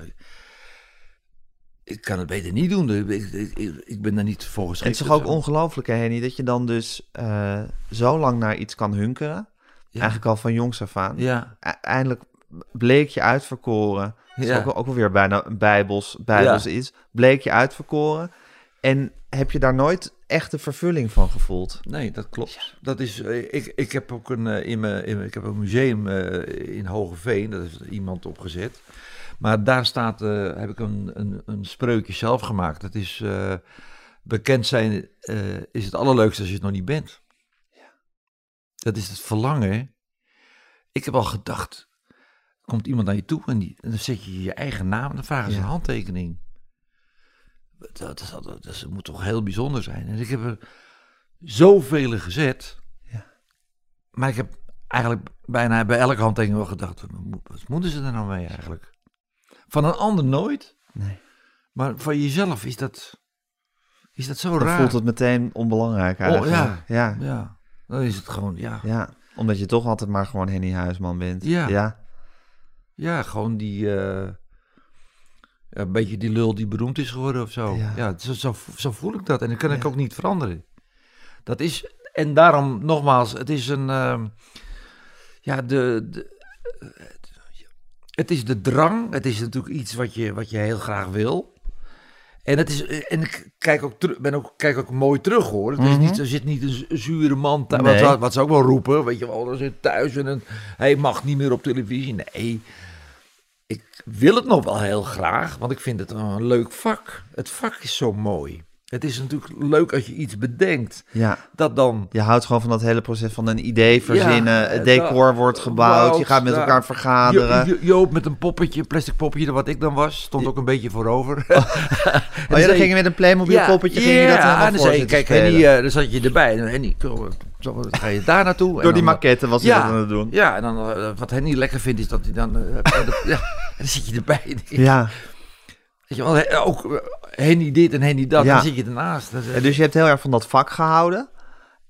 ik kan het beter niet doen. Ik, ik, ik, ben daar niet voor En het geschikt. is toch ook ongelooflijk, hè, Henny, dat je dan dus eh, zo lang naar iets kan hunkeren. Ja. Eigenlijk al van jongs af aan. Ja, E- Eindelijk bleek je uitverkoren. Dat is Ja. ook, ook alweer bijna bijbels, bijbels iets. Bleek je uitverkoren. En heb je daar nooit echte vervulling van gevoeld? nee, dat klopt. Dat is, eh, ik, ik heb ook een, eh, in mijn, in ik heb een museum eh, in Hogeveen, dat is iemand opgezet. Maar daar staat, heb ik een, een, een spreukje zelf gemaakt. Dat is, bekend zijn is het allerleukste als je het nog niet bent. Dat is het verlangen. Ik heb al gedacht, komt iemand naar je toe en, die, en dan zet je je eigen naam en dan vragen ze Ja. een handtekening. Dat, dat, is- dat, dat moet toch heel bijzonder zijn. En ik heb er zoveel gezet. Ja. Maar ik heb eigenlijk bijna bij elke handtekening wel gedacht, wat mo- wat moeten ze er nou mee eigenlijk? Van een ander nooit, Nee. maar van jezelf is dat, is dat zo Dan raar. voelt het meteen onbelangrijk eigenlijk. ja. ja. Ja, dan is het gewoon, ja. Ja, omdat je toch altijd maar gewoon Henny Huisman bent. Ja. ja. Ja, gewoon die, eh, een beetje die lul die beroemd is geworden of zo. Ja. Ja, zo, zo, zo voel ik dat en dat kan ik ook niet veranderen. Dat is, en daarom nogmaals, het is een, ehm, ja, de, de, eh, het is de drang, het is natuurlijk iets wat je, wat je heel graag wil. En, het is, en ik kijk ook, ben ook, kijk ook mooi terug hoor. Het is Mhm. niet, er zit niet een zure man thuis. Nee. Wat, wat ze ook wel roepen. Weet je wel, er zit thuis en een, hij mag niet meer op televisie. Nee, ik wil het nog wel heel graag. Want ik vind het een leuk vak. Het vak is zo mooi. Het is natuurlijk leuk als je iets bedenkt. ja. Dat dan Je houdt gewoon van dat hele proces van een idee verzinnen. Ja, het eh, decor dat- wordt gebouwd. Je gaat met elkaar vergaderen. Jo- Jo- Joop met een poppetje, een plastic poppetje, wat ik dan was, stond ook een beetje voorover. oh *laughs* ja, dan ging je met een Playmobil poppetje ging je dat helemaal en dan zei je, kijk, spelen. Henny, eh, dan zat je erbij. En zo, dan ga je daar naartoe. en Door die dan, maquette was hij ja. dat aan het doen. Ja, en dan eh, wat Henny lekker vindt is dat hij dan... eh, *laughs* en *laughs* dan zit je erbij. Ja. Weet je wel, he- ook Henny dit en Henny dat. Ja. Dan zit je ernaast. Dus je hebt heel erg van dat vak gehouden.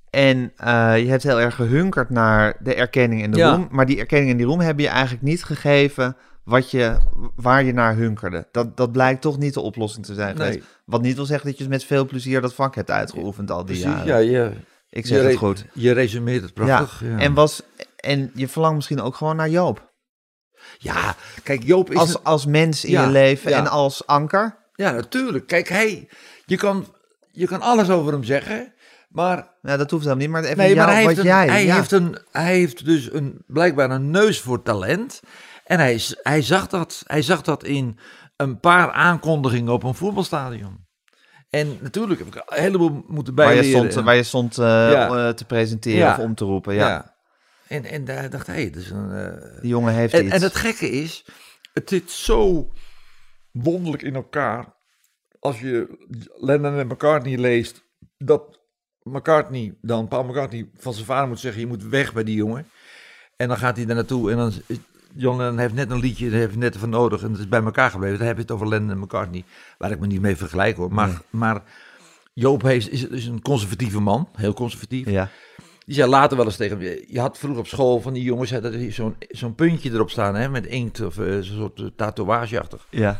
En eh, je hebt heel erg gehunkerd naar de erkenning en de Ja. roem. Maar die erkenning en die roem heb je eigenlijk niet gegeven wat je, waar je naar hunkerde. Dat, dat blijkt toch niet de oplossing te zijn Nee. Wat niet wil zeggen dat je met veel plezier dat vak hebt uitgeoefend al die precies, jaren. ja, je, Ik zeg je het goed. Je resumeert het prachtig. Ja, En, was, en je verlangt misschien ook gewoon naar Joop. Ja kijk, Joop is... Als, als mens in Ja, je leven ja. en als anker. ja, natuurlijk. Kijk, hij... Je kan, je kan alles over hem zeggen, maar... Nou, dat hoeft helemaal niet. Maar even Nee, jou, maar hij, wat heeft, een, jij... hij, ja. heeft, een, hij heeft dus een, blijkbaar een neus voor talent. En hij, is- hij, zag dat, hij zag dat in een paar aankondigingen op een voetbalstadion. En natuurlijk heb ik een heleboel moeten waar je stond, waar je stond eh, Ja. eh, te presenteren Ja. of om te roepen. Ja. ja. En, en daar dacht hij, is een... eh, Die jongen heeft En, iets. en het gekke is, het zit zo wonderlijk in elkaar. Als je Lennon en McCartney leest, dat McCartney dan, Paul McCartney, van zijn vader moet zeggen, je moet weg bij die jongen. En dan gaat hij daar naartoe en dan... John Lennon heeft net een liedje, daar heeft hij net van nodig en het is bij elkaar gebleven. Dan heb je het over Lennon en McCartney, waar ik me niet mee vergelijk hoor. Maar, Nee. maar Joop heeft, is, is een conservatieve man, heel conservatief. Ja. Die zei later wel eens tegen me, je had vroeger op school van die jongens, hè, dat er zo'n zo'n puntje erop staan, hè, met inkt of eh, zo'n soort eh, tatoeageachtig. ja.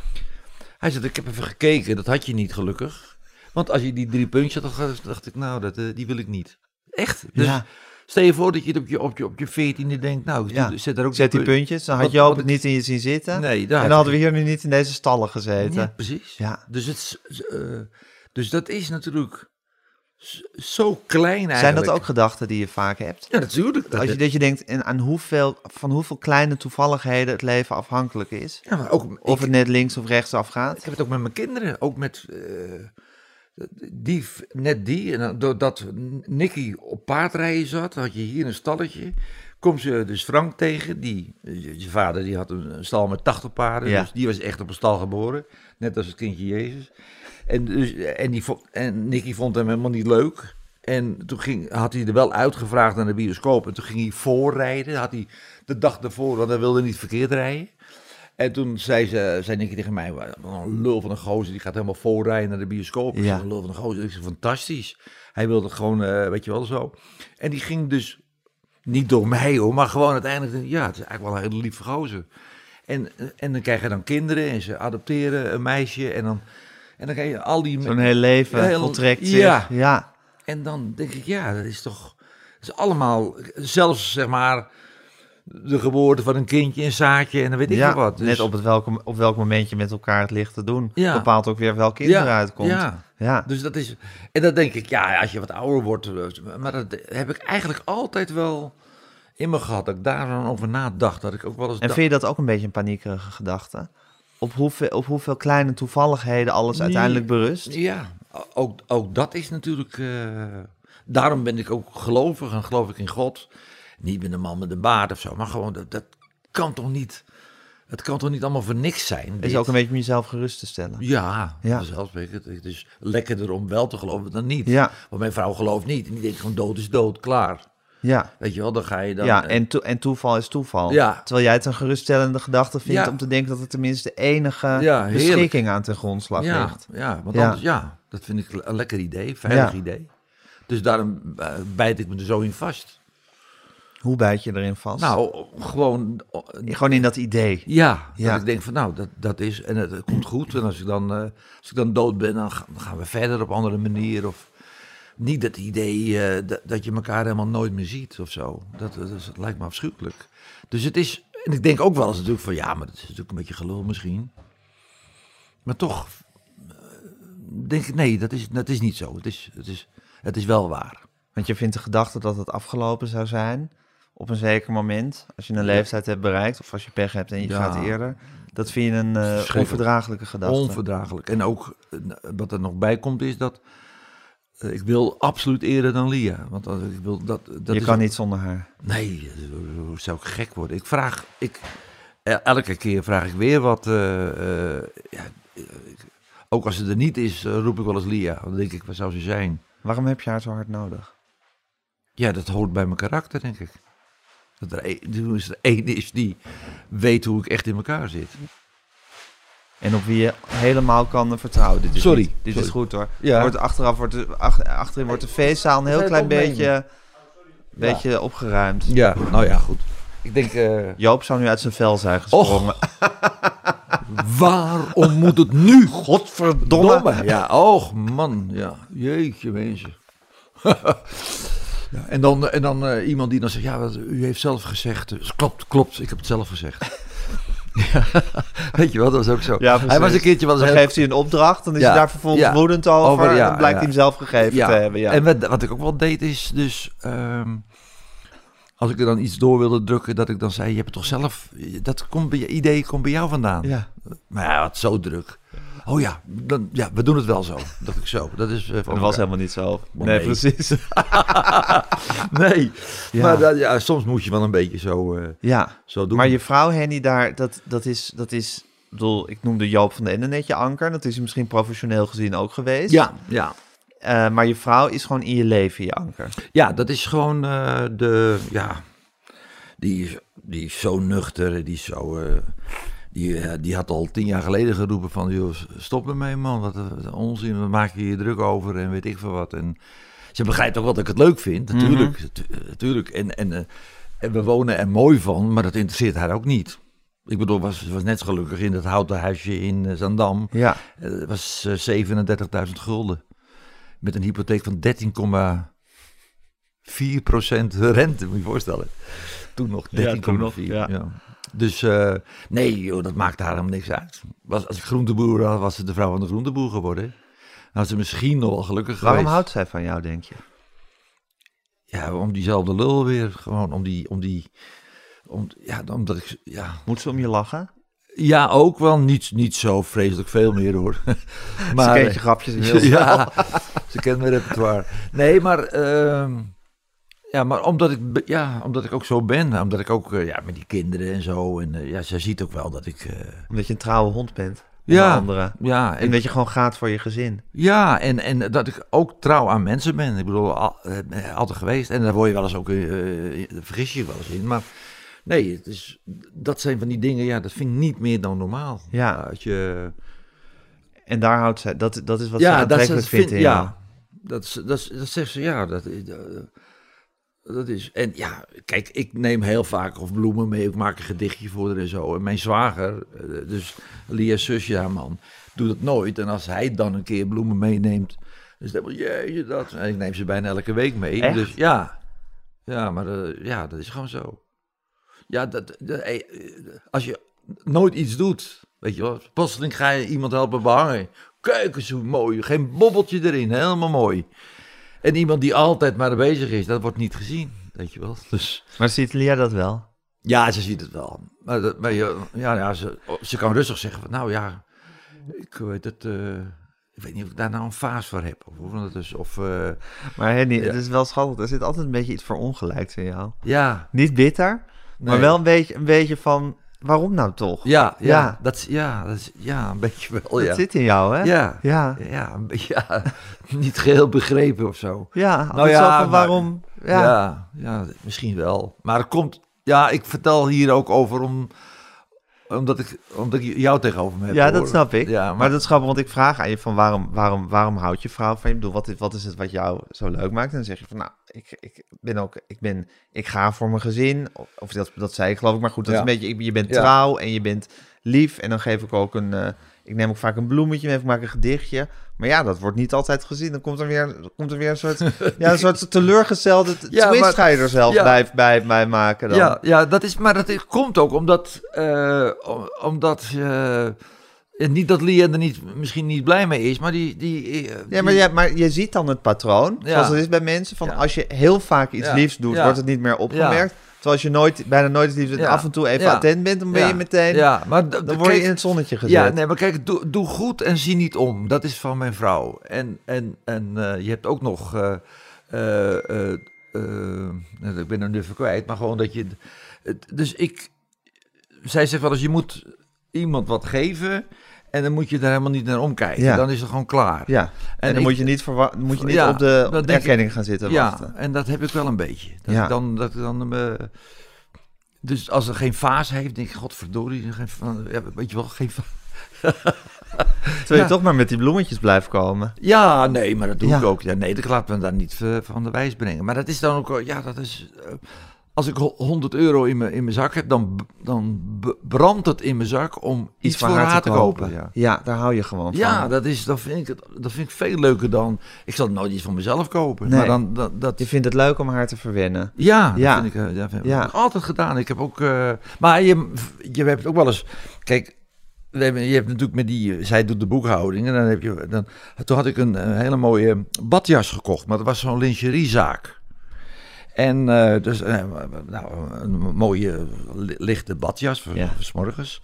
Hij zei, ik heb even gekeken, dat had je niet gelukkig. Want als je die drie puntjes had, dan dacht ik, nou, dat, eh, die wil ik niet. Echt? Dus ja. stel je voor dat je op je, op je, op je veertiende denkt, nou, Ja. zet daar ook Zet die punt- puntjes. Dan had Joop wat het niet in je zien zitten. Nee, daar en dan hadden we hier nu niet in deze stallen gezeten. Ja, precies. Ja. Dus, het, dus dat is natuurlijk zo klein eigenlijk. Zijn dat ook gedachten die je vaak hebt? Ja, natuurlijk. Dat, Als je, dat je denkt en aan hoeveel, van hoeveel kleine toevalligheden het leven afhankelijk is. ja, maar ook, Of ik- het net links of rechts afgaat. Ik heb het ook met mijn kinderen, ook met eh, die, net die. En doordat Nicky op paardrijden zat, had je hier een stalletje. Komt ze dus Frank tegen, die, je vader die had een, stal met 80 paarden, Ja. dus die was echt op een stal geboren, net als het kindje Jezus. En, dus, en, die, vo- en Nicky vond hem helemaal niet leuk. En toen ging, had hij er wel uitgevraagd naar de bioscoop. En toen ging hij voorrijden. Had hij de dag ervoor, want hij wilde niet verkeerd rijden. En toen zei, ze, zei Nicky tegen mij, "Wat een lul van een gozer, die gaat helemaal voorrijden naar de bioscoop. Ik Ja. een lul van een gozer, ik zeg, fantastisch. Hij wilde gewoon, eh, weet je wel, zo. En die ging dus, niet door mij hoor, maar gewoon uiteindelijk, ja, het is eigenlijk wel een hele lieve gozer. En, en dan krijg je dan kinderen en ze adopteren een meisje en dan, en dan krijg je al die... Zo'n heel leven Heel- voltrekt zich. ja. ja. En dan denk ik, ja, dat is toch... Dat is allemaal, zelfs zeg maar, de geboorte van een kindje, een zaadje en dan weet ik Ja, wat. Dus- net op, het welke, op welk moment je met elkaar het licht te doen. Ja. Bepaalt ook weer welk kind eruit komt. Ja, Ja. dus dat is... En dan denk ik, ja, als je wat ouder wordt... eh, Maar dat heb ik eigenlijk altijd wel in me gehad. Dat ik daar dan over nadacht. Dat ik ook wel eens En dacht... vind je dat ook een beetje een paniekerige gedachte? Op hoeveel, op hoeveel kleine toevalligheden alles uiteindelijk berust? Ja, ook, ook dat is natuurlijk... eh, daarom ben ik ook gelovig en geloof ik in God. Niet met een man met een baard of zo. Maar gewoon, dat, dat kan toch niet... Het kan toch niet allemaal voor niks zijn? Is dit? ook een beetje om jezelf gerust te stellen. Ja, Ja. vanzelfsprekend. Het is lekkerder om wel te geloven dan niet. Ja, Want mijn vrouw gelooft niet. En die denkt gewoon dood is dood, klaar. ja. Weet je wel, dan ga je dan... ja eh, en, to- en toeval is toeval. Ja. Terwijl jij het een geruststellende gedachte vindt Ja. om te denken dat het tenminste enige Ja, beschikking aan ten grondslag ja, ligt. ja, want Ja. anders, ja, dat vind ik een lekker idee, veilig Ja. idee. Dus daarom eh, bijt ik me er zo in vast. Hoe bijt je erin vast? Nou, gewoon, Gewoon in dat idee. ja, Ja. dat ik denk van nou, dat, dat is, en het, komt goed. En als ik, dan, eh, als ik dan dood ben, dan ga- dan gaan we verder op andere manier. Of niet dat idee eh, dat, dat je elkaar helemaal nooit meer ziet of zo. Dat, dat, is- dat lijkt me afschuwelijk. Dus het is, en ik denk ook wel eens natuurlijk van ja, maar dat is natuurlijk een beetje gelul misschien. Maar toch, eh, denk ik, nee, dat is, dat is niet zo. Het is, het is, het is wel waar. Want je vindt de gedachte dat het afgelopen zou zijn op een zeker moment, als je een leeftijd hebt bereikt of als je pech hebt en je Ja. gaat eerder, dat vind je een eh, onverdraaglijke gedachte. Onverdraaglijk. En ook eh, wat er nog bij komt is dat eh, ik wil absoluut eerder dan Lia. Want als ik wil dat, dat je is kan niet zonder haar. Nee, hoe zou ik gek worden? Ik vraag, ik, elke keer vraag ik weer wat. ja, ik- ook als ze er niet is, roep ik wel eens Lia. Dan denk ik, waar zou ze zijn? Waarom heb je haar zo hard nodig? ja, dat hoort bij mijn karakter, denk ik. Dat er één is er één is die weet hoe ik echt in elkaar zit. En op wie je helemaal kan vertrouwen. Dit is Sorry, niet- dit sorry. is goed hoor. Ja. Wordt achteraf wordt de, ach- achterin wordt de feestzaal een heel klein het opnemen? beetje, beetje opgeruimd. Ja, nou ja, goed. Ik denk, eh, Joop zou nu uit zijn vel zijn gesprongen. *laughs* waarom moet het nu? Godverdomme. Domme. Ja, och man, ja. Jeetje mensen. *laughs* ja, en dan, en dan eh, iemand die dan zegt, ja, wat, u heeft zelf gezegd. Dus klopt, klopt, ik heb het zelf gezegd. *laughs* ja, *laughs* weet je wel, dat was ook zo. Ja, hij was een keertje wel Dan heel... geeft hij een opdracht, dan is Ja, hij daar vervolgens woedend over. Over, ja, en blijkt hij hem zelf gegeven te hebben. Ja. En wat, wat ik ook wel deed is dus... ehm, als ik er dan iets door wilde drukken, dat ik dan zei, je hebt het toch zelf... Dat komt bij, je idee komt bij jou vandaan. ja. Maar ja, het zo druk. Oh ja, dan, ja, we doen het wel zo. Dat ik zo. Dat is van Dat was helemaal niet zo. Nee, nee. precies. *laughs* Nee, Ja. maar dat, ja, soms moet je wel een beetje zo, eh, ja, zo doen. maar je vrouw Henny daar, dat, dat is... Dat is ik bedoel, ik noemde Joop van de Ende net je anker. Dat is misschien professioneel gezien ook geweest. ja, ja. Eh, maar je vrouw is gewoon in je leven je anker. ja, dat is gewoon de, ja, die, is- die is zo nuchter, die is zo, die, eh, die had al tien jaar geleden geroepen van, joh, stop ermee man, wat eh, onzin, wat maak je je druk over en weet ik veel wat. En ze begrijpt ook wel dat ik het leuk vind, natuurlijk, tu- eh, natuurlijk. En, en, en we wonen er mooi van, maar dat interesseert haar ook niet. Ik bedoel, was, ze was net gelukkig in dat houten huisje in Zandam. Ja. Het was eh, 37.000 gulden. Met een hypotheek van 13,4% rente, moet je je voorstellen. Toen nog 13,4. Ja, toen nog, ja. ja. Dus eh, nee, joh, dat maakte haar helemaal niks uit. Was, als ik groenteboer was, was ze de vrouw van de groenteboer geworden. Dan had ze misschien nog wel gelukkig Waarom geweest. houdt zij van jou, denk je? Ja, om diezelfde lul weer. Gewoon om die... Om die om, ja, omdat ik... Ja, Moet ze om je lachen? ja, ook wel niet, niet zo vreselijk veel meer hoor. *laughs* Maar, ze kent je grapjes *laughs* heel ja, ze kent mijn repertoire. Nee, maar, ehm, ja, maar omdat, ik, ja, omdat ik ook zo ben. Omdat ik ook eh, ja, met die kinderen en zo. En eh, ja, zij ziet ook wel dat ik... eh, Omdat je een trouwe hond bent. Ja. Ja. Andere. ja, En en, dat je gewoon gaat voor je gezin. ja en, en dat ik ook trouw aan mensen ben. Ik bedoel, al, altijd geweest. En daar word je wel eens ook... eh, vergis je wel eens in. Maar nee, het is, dat zijn van die dingen... Ja, dat vind ik niet meer dan normaal. Ja. Als je... En daar houdt zij, dat, dat is wat ja, ze dat aantrekkelijk ze vindt vindt, in jou. ja, dat, dat, dat zegt ze, ja, dat, eh, dat is, en ja, kijk, ik neem heel vaak of bloemen mee, ik maak een gedichtje voor haar en zo. En mijn zwager, eh, dus Lia's zusje, ja man, doet het nooit. En als hij dan een keer bloemen meeneemt, dan is het helemaal, jeetje, dat. En ik neem ze bijna elke week mee. Echt? Dus ja, ja, maar eh, ja, dat is gewoon zo. Ja, dat, dat- eh, als je nooit iets doet, weet je wel, plotseling ga je iemand helpen behangen. Kijk eens hoe mooi, geen bobbeltje erin, helemaal mooi. En iemand die altijd maar bezig is, dat wordt niet gezien, weet je wel. Dus Maar ziet Lia dat wel? ja, ze ziet het wel. Maar, dat, maar je- ja, ja, ze, ze kan rustig zeggen van, nou ja, ik weet het, eh, ik weet niet of ik daar nou een vaas voor heb. Of, of, is, of eh, Maar Henny, Ja. het is wel schattig. Er zit altijd een beetje iets verongelijks in jou. ja, Niet bitter, maar wel een beetje, een beetje van... Waarom nou toch? ja, ja, Ja. Dat, is- ja, dat is, ja, een beetje wel, Dat ja. zit in jou, hè? Ja, Ja. ja, een beetje, ja, *laughs* niet geheel begrepen of zo. Ja, Nou ja, maar- waarom... Ja. Ja. ja, misschien wel. Maar het komt, ja, ik vertel hier ook over om, omdat, ik, omdat ik jou tegenover me heb. Ja, dat snap ik. Ja, maar, maar, dat is grappig, want ik vraag aan je van waarom, waarom, waarom houdt je vrouw van je? Ik bedoel, wat is, wat is het wat jou zo leuk maakt? En dan zeg je van, nou, ik, ik ben ook, ik ben, ik ga voor mijn gezin. Of, dat, dat zei ik geloof ik, maar goed, dat Ja. is een beetje, je bent trouw en je bent lief. En dan geef ik ook een, eh, ik neem ook vaak een bloemetje mee, ik maak een gedichtje. Maar ja, dat wordt niet altijd gezien. Dan komt er weer, komt er weer een soort, *laughs* ja, een soort teleurgestelde Ja, twist maar- ga je er zelf ja. bij, bij, bij maken dan. ja, ja, dat is, maar dat komt ook omdat, om- omdat eh, niet dat Lia er niet, misschien niet blij mee is, maar die... die, eh, Ja, die- maar, ja, maar je ziet dan het patroon, zoals het is bij mensen, van als je heel vaak iets liefs doet, wordt het niet meer opgemerkt. Terwijl als je nooit, bijna nooit iets liefs doet en Ja. af en toe even attent bent, dan ben je meteen, Ja, maar dan word je in het zonnetje gezet. Ja, nee, maar kijk, doe, doe goed en zie niet om. Dat is van mijn vrouw. En, en, en eh, je hebt ook nog. eh, eh, ik ben er nu even kwijt, maar gewoon dat je. het- Dus ik. Zij zegt wel eens: je moet iemand wat geven. En dan moet je er helemaal niet naar omkijken. Ja. Dan is het gewoon klaar. Ja, en, En dan ik- moet je niet, moet je niet Ja, op de dat ik- erkenning gaan zitten Ja, wachten. en dat heb ik wel een beetje. Dat Ja. dan, dat dan eh, dus als er geen fase heeft, denk ik, godverdorie, geen, ja, weet je wel, geen *laughs* Terwijl Ja. je toch maar met die bloemetjes blijft komen. Ja, nee, maar dat doe Ja. ik ook. Ja, nee, ik laat me daar niet eh, van de wijs brengen. Maar dat is dan ook, ja, dat is... eh, als ik ho- 100 euro in mijn, in mijn zak heb, dan, dan brandt het in mijn zak om iets, voor haar te kopen. ja. Ja, daar hou je gewoon van. Ja, dat, is, dat, vind ik, het- dat vind ik veel leuker dan... Ik zal nooit iets voor mezelf kopen. Nee. Maar dan, dat, dat, Je vindt het leuk om haar te verwennen. ja, Ja. dat vind ik, eh, vind ik Ja. heb ik altijd gedaan. Ik heb ook... eh, maar je, je hebt ook wel eens... Kijk, je hebt natuurlijk met die... Zij doet de boekhouding en dan heb je... Dan, toen had ik een, eh, hele mooie badjas gekocht. Maar dat was zo'n lingeriezaak. En eh, dus eh, nou, een mooie li- lichte badjas voor, Ja. voor 's morgens.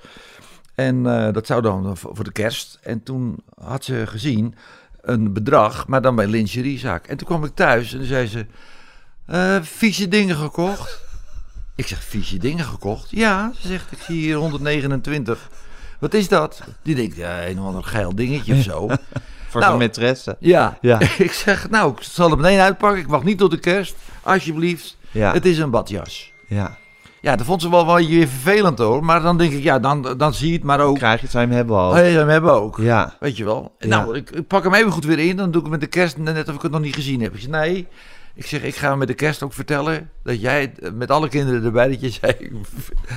En eh, dat zou dan voor de kerst. En toen had ze gezien een bedrag, maar dan bij een lingeriezaak. En toen kwam ik thuis en toen zei ze... vieze dingen gekocht? Ik zeg, vieze dingen gekocht? Ja, ze zegt, ik zie hier 129. Wat is dat? Die denkt, ja, een of ander geil dingetje of zo. *laughs* Voor Nou, zijn maîtresse. Ja. Ja. *laughs* ik zeg, nou, ik zal het meteen uitpakken. Ik wacht niet tot de kerst. Alsjeblieft. Ja. Het is een badjas. ja. Ja, dat vond ze wel wel weer vervelend hoor. Maar dan denk ik, ja, dan, dan zie je het maar ook. Krijg je het, zou je hem hebben al. Oh, ja, we hebben ook. Ja. Weet je wel. Ja. Nou, ik, ik pak hem even goed weer in. Dan doe ik het met de kerst net of ik het nog niet gezien heb. Ik zeg, nee. Ik zeg, ik ga met de kerst ook vertellen dat jij met alle kinderen erbij dat je zei, *laughs*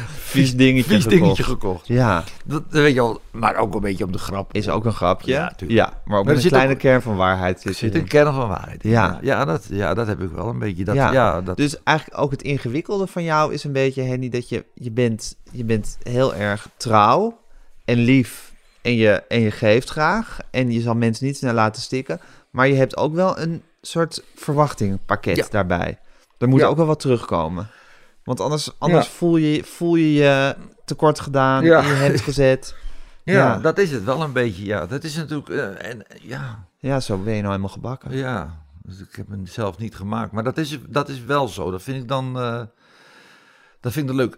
Vies dingetje vies gekocht. dingetje gekocht. Ja, Dat, weet je wel, maar ook een beetje op de grap. is ook een grapje. Ja, tuurlijk. Ja, maar ook Maar met een kleine ook- kern van waarheid zit Er zit een kern van waarheid. Ja. Ja, dat, ja, dat heb ik wel een beetje. Dat, Ja. ja. dat, Dus eigenlijk ook het ingewikkelde van jou is een beetje, Henny, dat je, je, bent, je bent heel erg trouw en lief en je, en je geeft graag. En je zal mensen niet snel laten stikken. Maar je hebt ook wel een soort verwachtingpakket Ja. daarbij. Er moet Ja. ook wel wat terugkomen. Want anders, anders Ja. voel, je, voel je je tekort gedaan, Ja. in je hemd gezet. *laughs* ja, dat is het wel een beetje. Ja, dat is natuurlijk. eh, en, ja, Ja, zo ben je nou helemaal gebakken. ja. Dus ik heb hem zelf niet gemaakt. Maar dat is, dat is wel zo. Dat vind ik dan. eh, dat vind ik dan leuk.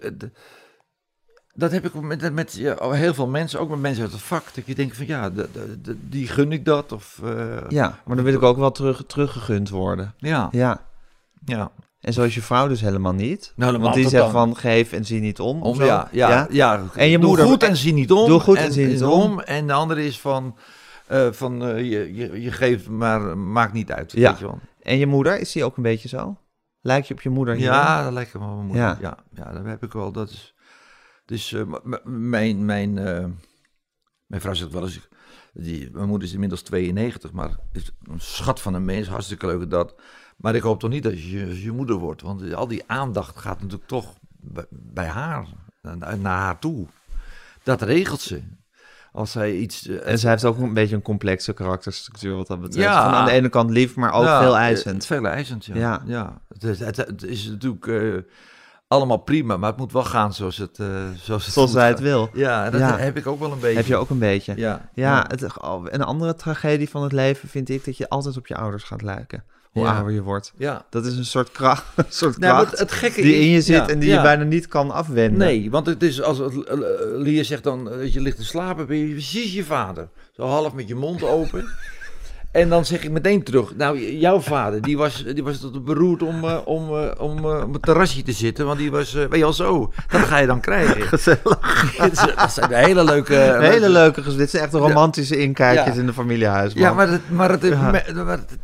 Dat heb ik met, met ja, heel veel mensen, ook met mensen uit het vak. Dat je denkt van ja, de, de, die gun ik dat. Of, eh, Ja, maar dan wil ik ook wel terug, teruggegund worden. ja, Ja. ja. En zo is je vrouw dus helemaal niet. Nou, dan Want die zegt dan. van geef en zie niet om. Om, ja, ja, ja, En je doe moeder- goed en zie niet om. Doe goed en zie niet om. En de andere is van, eh, van eh, je, je, je geeft, maar maakt niet uit. Ja. Weet je wel. En je moeder, is die ook een beetje zo? Lijkt je op je moeder? hierin? Ja, dat lijkt me wel mijn moeder. Ja. Ja. Ja, dat heb ik wel. Dat is, dus eh, mijn, mijn, eh, mijn vrouw zegt wel eens, die, mijn moeder is inmiddels 92, maar is een schat van een mens, hartstikke leuk dat. Maar ik hoop toch niet dat je je moeder wordt, want al die aandacht gaat natuurlijk toch bij, bij haar, naar, naar haar toe. Dat regelt ze. Als zij iets... eh, En zij heeft ook een beetje een complexe karakterstructuur wat dat betreft. Ja. Van aan de ene kant lief, maar ook Ja, veel eisend. Veel eisend, ja. Ja. ja. Het, is, het, het is natuurlijk allemaal prima, maar het moet wel gaan zoals het, eh, zoals het Zoals zij het wil. Ja, dat Ja. heb ik ook wel een beetje. Heb je ook een beetje. Ja. Ja, het, oh, een andere tragedie van het leven vind ik dat je altijd op je ouders gaat lijken. Hoe Ja. ouder je wordt. Ja. Dat is een soort kracht, *laughs* een soort Nou, kracht het, gekke die in je zit ja, en die ja. je bijna niet kan afwenden. Nee, want het is als eh, eh, Lia zegt dan dat je ligt te slapen, ben je precies je vader. Zo half met je mond open. *laughs* En dan zeg ik meteen terug, nou, jouw vader, die was, die was tot beroerd om, eh, om, eh, om eh, op het terrasje te zitten, want die was, weet je al zo, dat ga je dan krijgen. *laughs* Gezellig. dat zijn hele leuke... Hele leuke Dit zijn echt romantische inkijkjes Ja. in de familiehuis. Ja, maar, het, maar, het, Ja. maar het-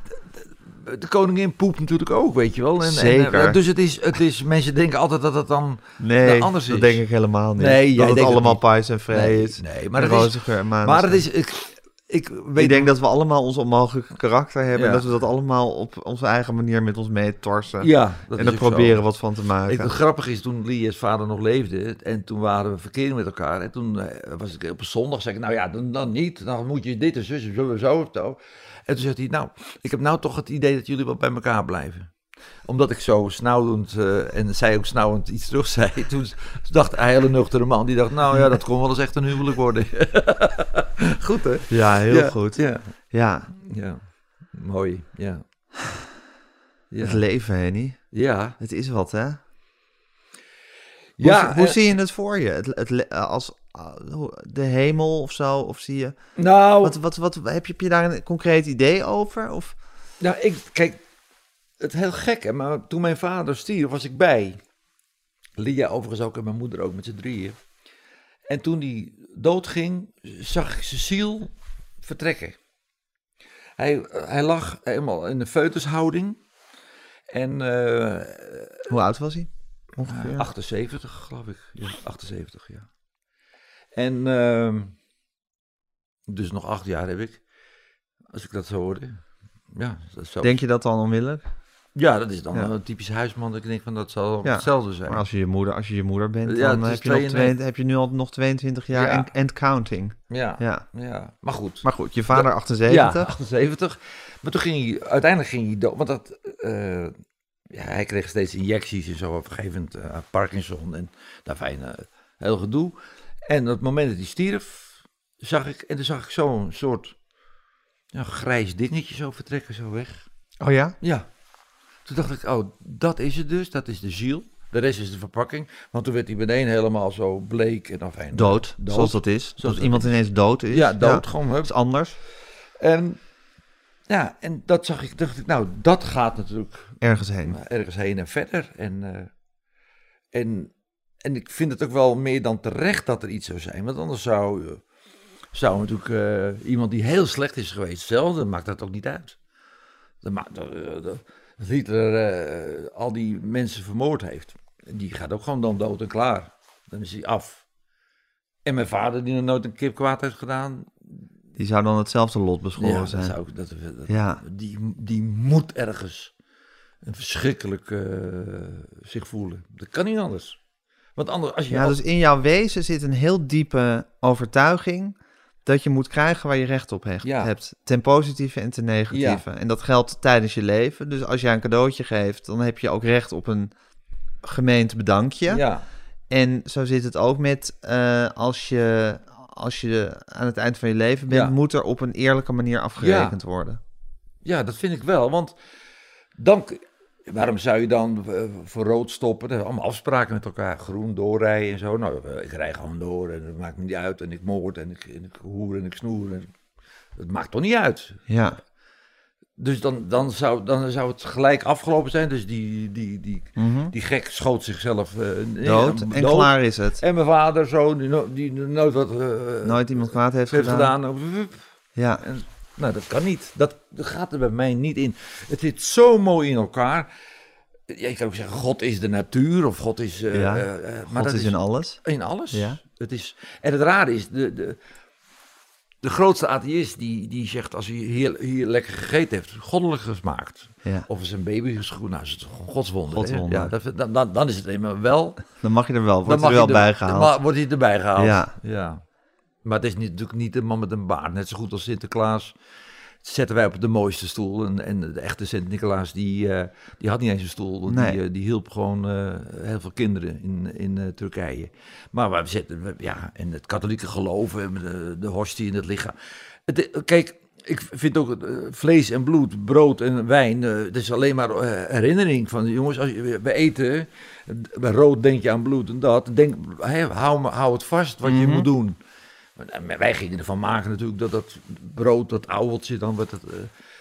de koningin poept natuurlijk ook, weet je wel. En, Zeker. En, dus het is, het is, mensen denken altijd dat het dan nee, anders dat is. denk ik helemaal niet. Nee, jij dat het allemaal pais en vrij Nee, is. nee, maar het is- Maar het is, ik, ik weet Ik denk dat we allemaal ons onmogelijke karakter hebben. Ja. En dat we dat allemaal op onze eigen manier met ons meetorsen. ja, en er zo. proberen wat van te maken. Ik, het grappige is, toen Lia's vader nog leefde, en toen waren we verkering met elkaar, en toen eh, was ik op een zondag, zei ik, nou ja, dan, dan niet, dan moet je dit en zus en zo en zo. en zo. En toen zegt hij, nou, ik heb nou toch het idee dat jullie wel bij elkaar blijven. Omdat ik zo snauwend, eh, en zij ook snauwend iets terug zei, *laughs* toen dacht een hele nuchtere man, die dacht, nou ja, dat kon wel eens echt een huwelijk worden. *laughs* Goed hè? Ja, heel Ja, goed. Ja, Ja, ja, mooi, ja. *sighs* het Ja, leven, Henny. ja. Het is wat, hè? Hoe, ja hoe eh, zie je het voor je? Het, het, le- als, de hemel of zo? Of zie je... Nou, Wat, wat, wat, heb, je, heb je daar een concreet idee over? Of... nou ik, kijk, het heel gek, hè, maar toen mijn vader stierf, was ik bij. Lia overigens ook en mijn moeder ook met z'n drieën. En toen die doodging, zag ik Cecile vertrekken. Hij, hij lag helemaal in een feutushouding. En eh, Hoe oud was hij? Ongeveer. 78, geloof ik. Ja, 78, ja. En ehm, dus nog acht jaar heb ik, als ik dat zo hoorde. Ja, dat zou, Denk je dat dan onmiddellijk? Ja, dat is dan Ja. een typisch huisman. Dat ik denk van dat zal Ja, hetzelfde zijn. Maar als je je moeder, als je je moeder bent, Ja, dan heb je, nog 92. twee, heb je nu al nog 22 jaar Ja. en, en counting. ja, ja, Ja. maar goed. Maar goed, je vader Ja, 78. 78. Maar toen ging hij, uiteindelijk ging hij dood. Want dat, eh, ja, hij kreeg steeds injecties en zo. Op een gegeven moment eh, Parkinson en daar fijn, eh, heel gedoe. En op het moment dat hij stierf, zag ik, en toen zag ik zo'n soort ja, grijs dingetje zo vertrekken, zo weg. Oh ja? Ja. Toen dacht ik, oh, dat is het dus, dat is de ziel. De rest is de verpakking. Want toen werd hij meteen helemaal zo bleek en afijn. Dood, Dood. zoals dat is. dat Als iemand ineens dood is. Ja, dood, gewoon. Hup. Dat is anders. En ja, en dat zag ik, dacht ik, nou, dat gaat natuurlijk Ergens heen. ergens heen en verder. En, eh, en, en ik vind het ook wel meer dan terecht dat er iets zou zijn. Want anders zou, eh, zou natuurlijk eh, iemand die heel slecht is geweest, zelf, dan maakt dat ook niet uit. Dat maakt, dat, dat- dat Hitler eh, al die mensen vermoord heeft. Die gaat ook gewoon dan dood en klaar. Dan is hij af. En mijn vader, die nog nooit een kip kwaad heeft gedaan, Die zou dan hetzelfde lot beschoren ja, dat zijn. zou dat, dat, Ja. die, die moet ergens een verschrikkelijk eh, zich voelen. Dat kan niet anders. Want anders, als je... Ja, al- dus in jouw wezen zit een heel diepe overtuiging dat je moet krijgen waar je recht op hecht- Ja. hebt. Ten positieve en ten negatieve. En dat geldt tijdens je leven. Dus als jij een cadeautje geeft, dan heb je ook recht op een gemeend bedankje. ja, En zo zit het ook met eh, als, je, als je aan het eind van je leven bent, moet er op een eerlijke manier afgerekend worden. ja, dat vind ik wel. Want dan... Waarom zou je dan eh, voor rood stoppen? Zijn allemaal afspraken met elkaar. Groen doorrijden en zo. Nou, eh, ik rij gewoon door en het maakt me niet uit. En ik moord en ik, en ik hoer en ik snoer. En, het maakt toch niet uit? Ja. Dus dan, dan, zou, dan zou het gelijk afgelopen zijn. Dus die, die, die, Mhm. die gek schoot zichzelf eh, Dood ja, en klaar is het. En mijn vader zo, die, die nooit wat Nooit iemand kwaad heeft, heeft gedaan. Ja. En, nou, dat kan niet. Dat, dat gaat er bij mij niet in. Het zit zo mooi in elkaar. Ja, je kan ook zeggen, God is de natuur of God is... eh, Ja, eh, eh, God dat is in alles. in alles. Ja. Het is, en het rare is, de, de, de grootste atheïst die, die zegt als hij hier, hier lekker gegeten heeft, goddelijk gemaakt. Ja. Of is een baby geschoen, nou is het gewoon godswonder. Godswonder. Ja, dat, dan, dan, dan is het eenmaal wel. Dan mag je er wel, dan wordt mag er wel dan ma- wordt hij erbij gehaald. Ja. ja. Maar het is niet, natuurlijk niet de man met een baard. Net zo goed als Sinterklaas zetten wij op de mooiste stoel. En, en de echte Sint-Nicolaas, die, eh, die had niet eens een stoel. want Nee. Die, eh, die hielp gewoon eh, heel veel kinderen in, in Turkije. Maar we zetten, ja, en het katholieke geloof, en de, de hostie in het lichaam. Het, kijk, ik vind ook vlees en bloed, brood en wijn, het is alleen maar herinnering van, jongens, als je, we eten, bij rood denk je aan bloed en dat, denk, hou, hou het vast wat je Mhm. moet doen. Wij gingen ervan maken natuurlijk dat dat brood, dat ouweltje, dan werd het, eh,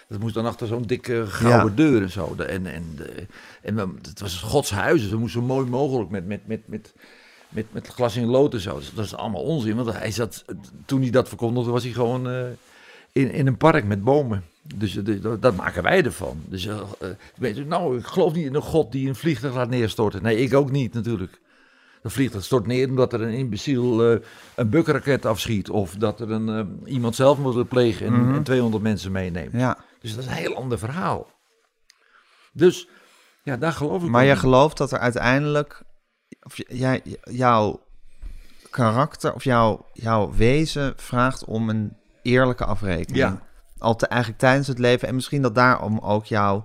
dat moest dan achter zo'n dikke gouden Ja. deur en zo. En, en, en het was Gods huis, dus we moesten zo mooi mogelijk met, met, met, met, met, met glas in lood en zo. Dus dat is allemaal onzin, want hij zat, toen hij dat verkondigde, was hij gewoon eh, in, in een park met bomen. Dus eh, dat, maken wij ervan. Dus weet je, nou, ik geloof niet in een God die een vliegtuig laat neerstorten. Nee, ik ook niet natuurlijk. Een vliegtuig stort neer omdat er een imbeciel eh, een bukraket afschiet. Of dat er een, eh, iemand zelf moet plegen en, Mhm. en 200 mensen meeneemt. Ja. Dus dat is een heel ander verhaal. Dus ja, daar geloof ik Maar in. gelooft dat er uiteindelijk, of jij, jouw karakter of jouw, jouw wezen vraagt om een eerlijke afrekening. Ja. Al te, eigenlijk tijdens het leven en misschien dat daarom ook jouw,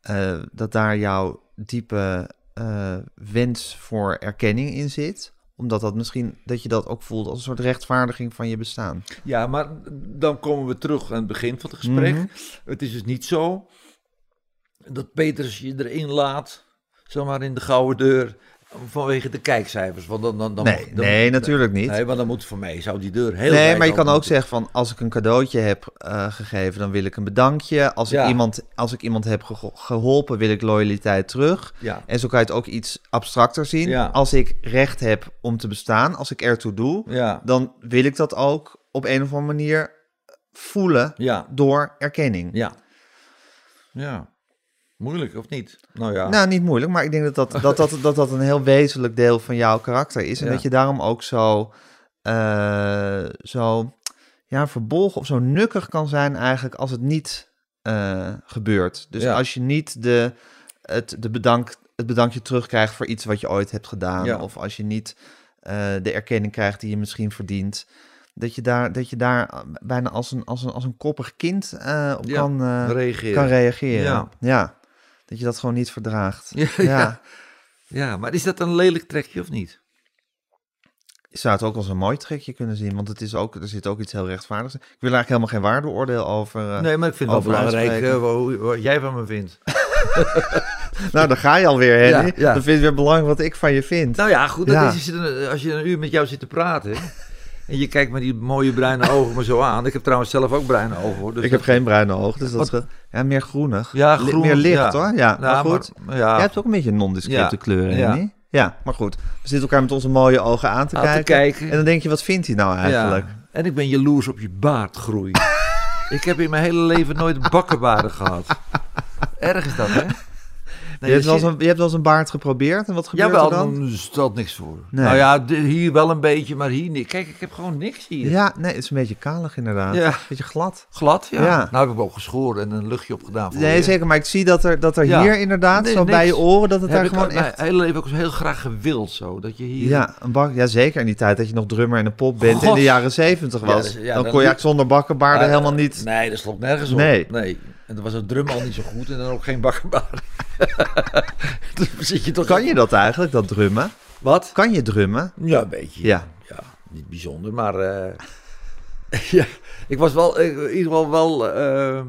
eh, dat daar jouw diepe eh, wens voor erkenning in zit. Omdat dat misschien, dat je dat ook voelt als een soort rechtvaardiging van je bestaan. Ja, maar dan komen we terug aan het begin van het gesprek. Mhm. Het is dus niet zo dat Petrus je erin laat, zomaar in de gouden deur. Vanwege de kijkcijfers. Want dan, dan, dan Nee, dan- nee, natuurlijk niet. Nee, want dan moet voor mij, zou die deur heel Nee, maar je kan ook zeggen van als ik een cadeautje heb eh, gegeven, dan wil ik een bedankje. Als, Ja. ik, iemand, als ik iemand heb geho- geholpen, wil ik loyaliteit terug. Ja, En zo kan je het ook iets abstracter zien. Ja. Als ik recht heb om te bestaan, als ik ertoe doe, ja, dan wil ik dat ook op een of andere manier voelen ja, door erkenning. ja. Ja. Moeilijk, of niet? Nou ja. Nou, niet moeilijk, maar ik denk dat dat, dat, dat, dat, dat een heel wezenlijk deel van jouw karakter is. En Ja. dat je daarom ook zo, eh, zo ja, verbolgen of zo nukkig kan zijn eigenlijk als het niet eh, gebeurt. Dus Ja. als je niet de, het, de bedank, het bedankje terugkrijgt voor iets wat je ooit hebt gedaan. Ja. Of als je niet eh, de erkenning krijgt die je misschien verdient. Dat je daar, dat je daar bijna als een, als een, als een koppig kind op kan, reageren. kan reageren. Ja. Dat je dat gewoon niet verdraagt. Ja, *laughs* Ja. ja. ja, maar is dat een lelijk trekje of niet? Je zou het ook als een mooi trekje kunnen zien, want het is ook, er zit ook iets heel rechtvaardigs in. Ik wil eigenlijk helemaal geen waardeoordeel over. eh, Nee, maar ik vind het wel belangrijk eh, hoe- wat jij van me vindt. *laughs* *laughs* Nou, dan ga je alweer, Henny. Ja, ja. Dan vind je weer belangrijk wat ik van je vind. Nou ja, goed, dat Ja. is, als je een uur met jou zit te praten... en je kijkt met die mooie bruine ogen me zo aan. Ik heb trouwens zelf ook bruine ogen, hoor. Dus ik heb dat- geen bruine ogen, dus dat is ja, meer groenig. Ja, groen. meer licht, ja. hoor. Ja, maar goed. maar- ja. Jij hebt ook een beetje nondescripte kleuren, Ja. Ja, maar goed. We zitten elkaar met onze mooie ogen aan te, Aan te kijken. kijken. En dan denk je, wat vindt hij nou eigenlijk? En ik ben jaloers op je baardgroei. *laughs* ik heb in mijn hele leven nooit bakkenbaarden gehad. Erg is dat, hè? Nee, je, hebt wel zit- eens een, je hebt wel eens een baard geprobeerd en wat gebeurt Jawel, er dan? dan stelt niks voor. Nee. Nou ja, hier wel een beetje, maar hier niet. Kijk, ik heb gewoon niks hier. Ja, nee, het is een beetje kalig inderdaad. Ja. Een beetje glad. Glad, ja. Ja. Nou heb ik ook geschoren en een luchtje opgedaan. Voor Nee, je. zeker. Maar ik zie dat er, dat er Ja. hier inderdaad, Nee, zo bij je oren, dat het heb daar gewoon mijn echt... hele leven ook heel graag gewild zo. Dat je hier... Ja, een bak, ja, zeker in die tijd dat je nog drummer in een pop bent in de jaren zeventig Ja, was. dus- dan dan kon je zonder bakkenbaarden helemaal niet... Nee, dat sloeg nergens op. Nee. En dan was het drum al niet zo goed en dan ook geen bakkenbaar. *laughs* dan zit je toch... Kan je dat eigenlijk, dat drummen? Wat? Kan je drummen? Ja, een beetje. Ja. Ja, niet bijzonder, maar... eh, *laughs* ja, ik was wel eh, in ieder geval wel eh,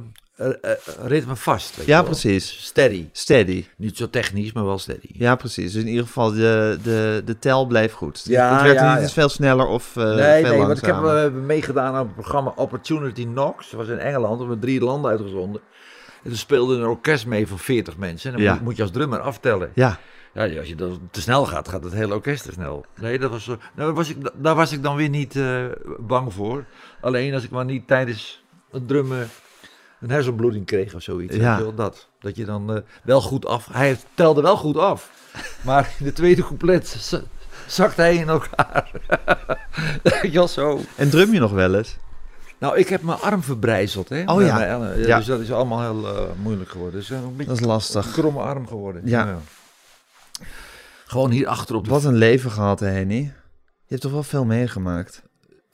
ritme vast. weet Ja, je precies. Steady. Steady. Niet zo technisch, maar wel steady. Ja, precies. Dus in ieder geval, de, de, de tel bleef goed. Ja, het werd ja, niet ja. eens veel sneller of eh nee, veel nee, want ik heb eh, meegedaan aan het programma Opportunity Knocks. Dat was in Engeland, we hebben drie landen uitgezonden. En toen speelde een orkest mee van 40 mensen. En dan Ja. moet, moet je als drummer aftellen. Ja, Ja, als je dan te snel gaat, gaat het hele orkest te snel. Nee, dat was, zo- nou, was ik, daar was ik dan weer niet eh, bang voor. Alleen als ik maar niet tijdens het drummen een hersenbloeding kreeg of zoiets. Ja. Wel, Dat, dat je dan eh, wel goed af... Hij telde wel goed af. *laughs* Maar in de tweede couplet zakt hij in elkaar. *laughs* Wel zo. en drum je nog wel eens? Nou, ik heb mijn arm verbrijzeld. Hè? Oh ja. Ja. Dus dat is allemaal heel eh, moeilijk geworden. Dus eh, een beetje Dat is lastig. een kromme arm geworden. Ja. Gewoon hier achter op de Wat een leven gehad, hè, Henny. Je hebt toch wel veel meegemaakt?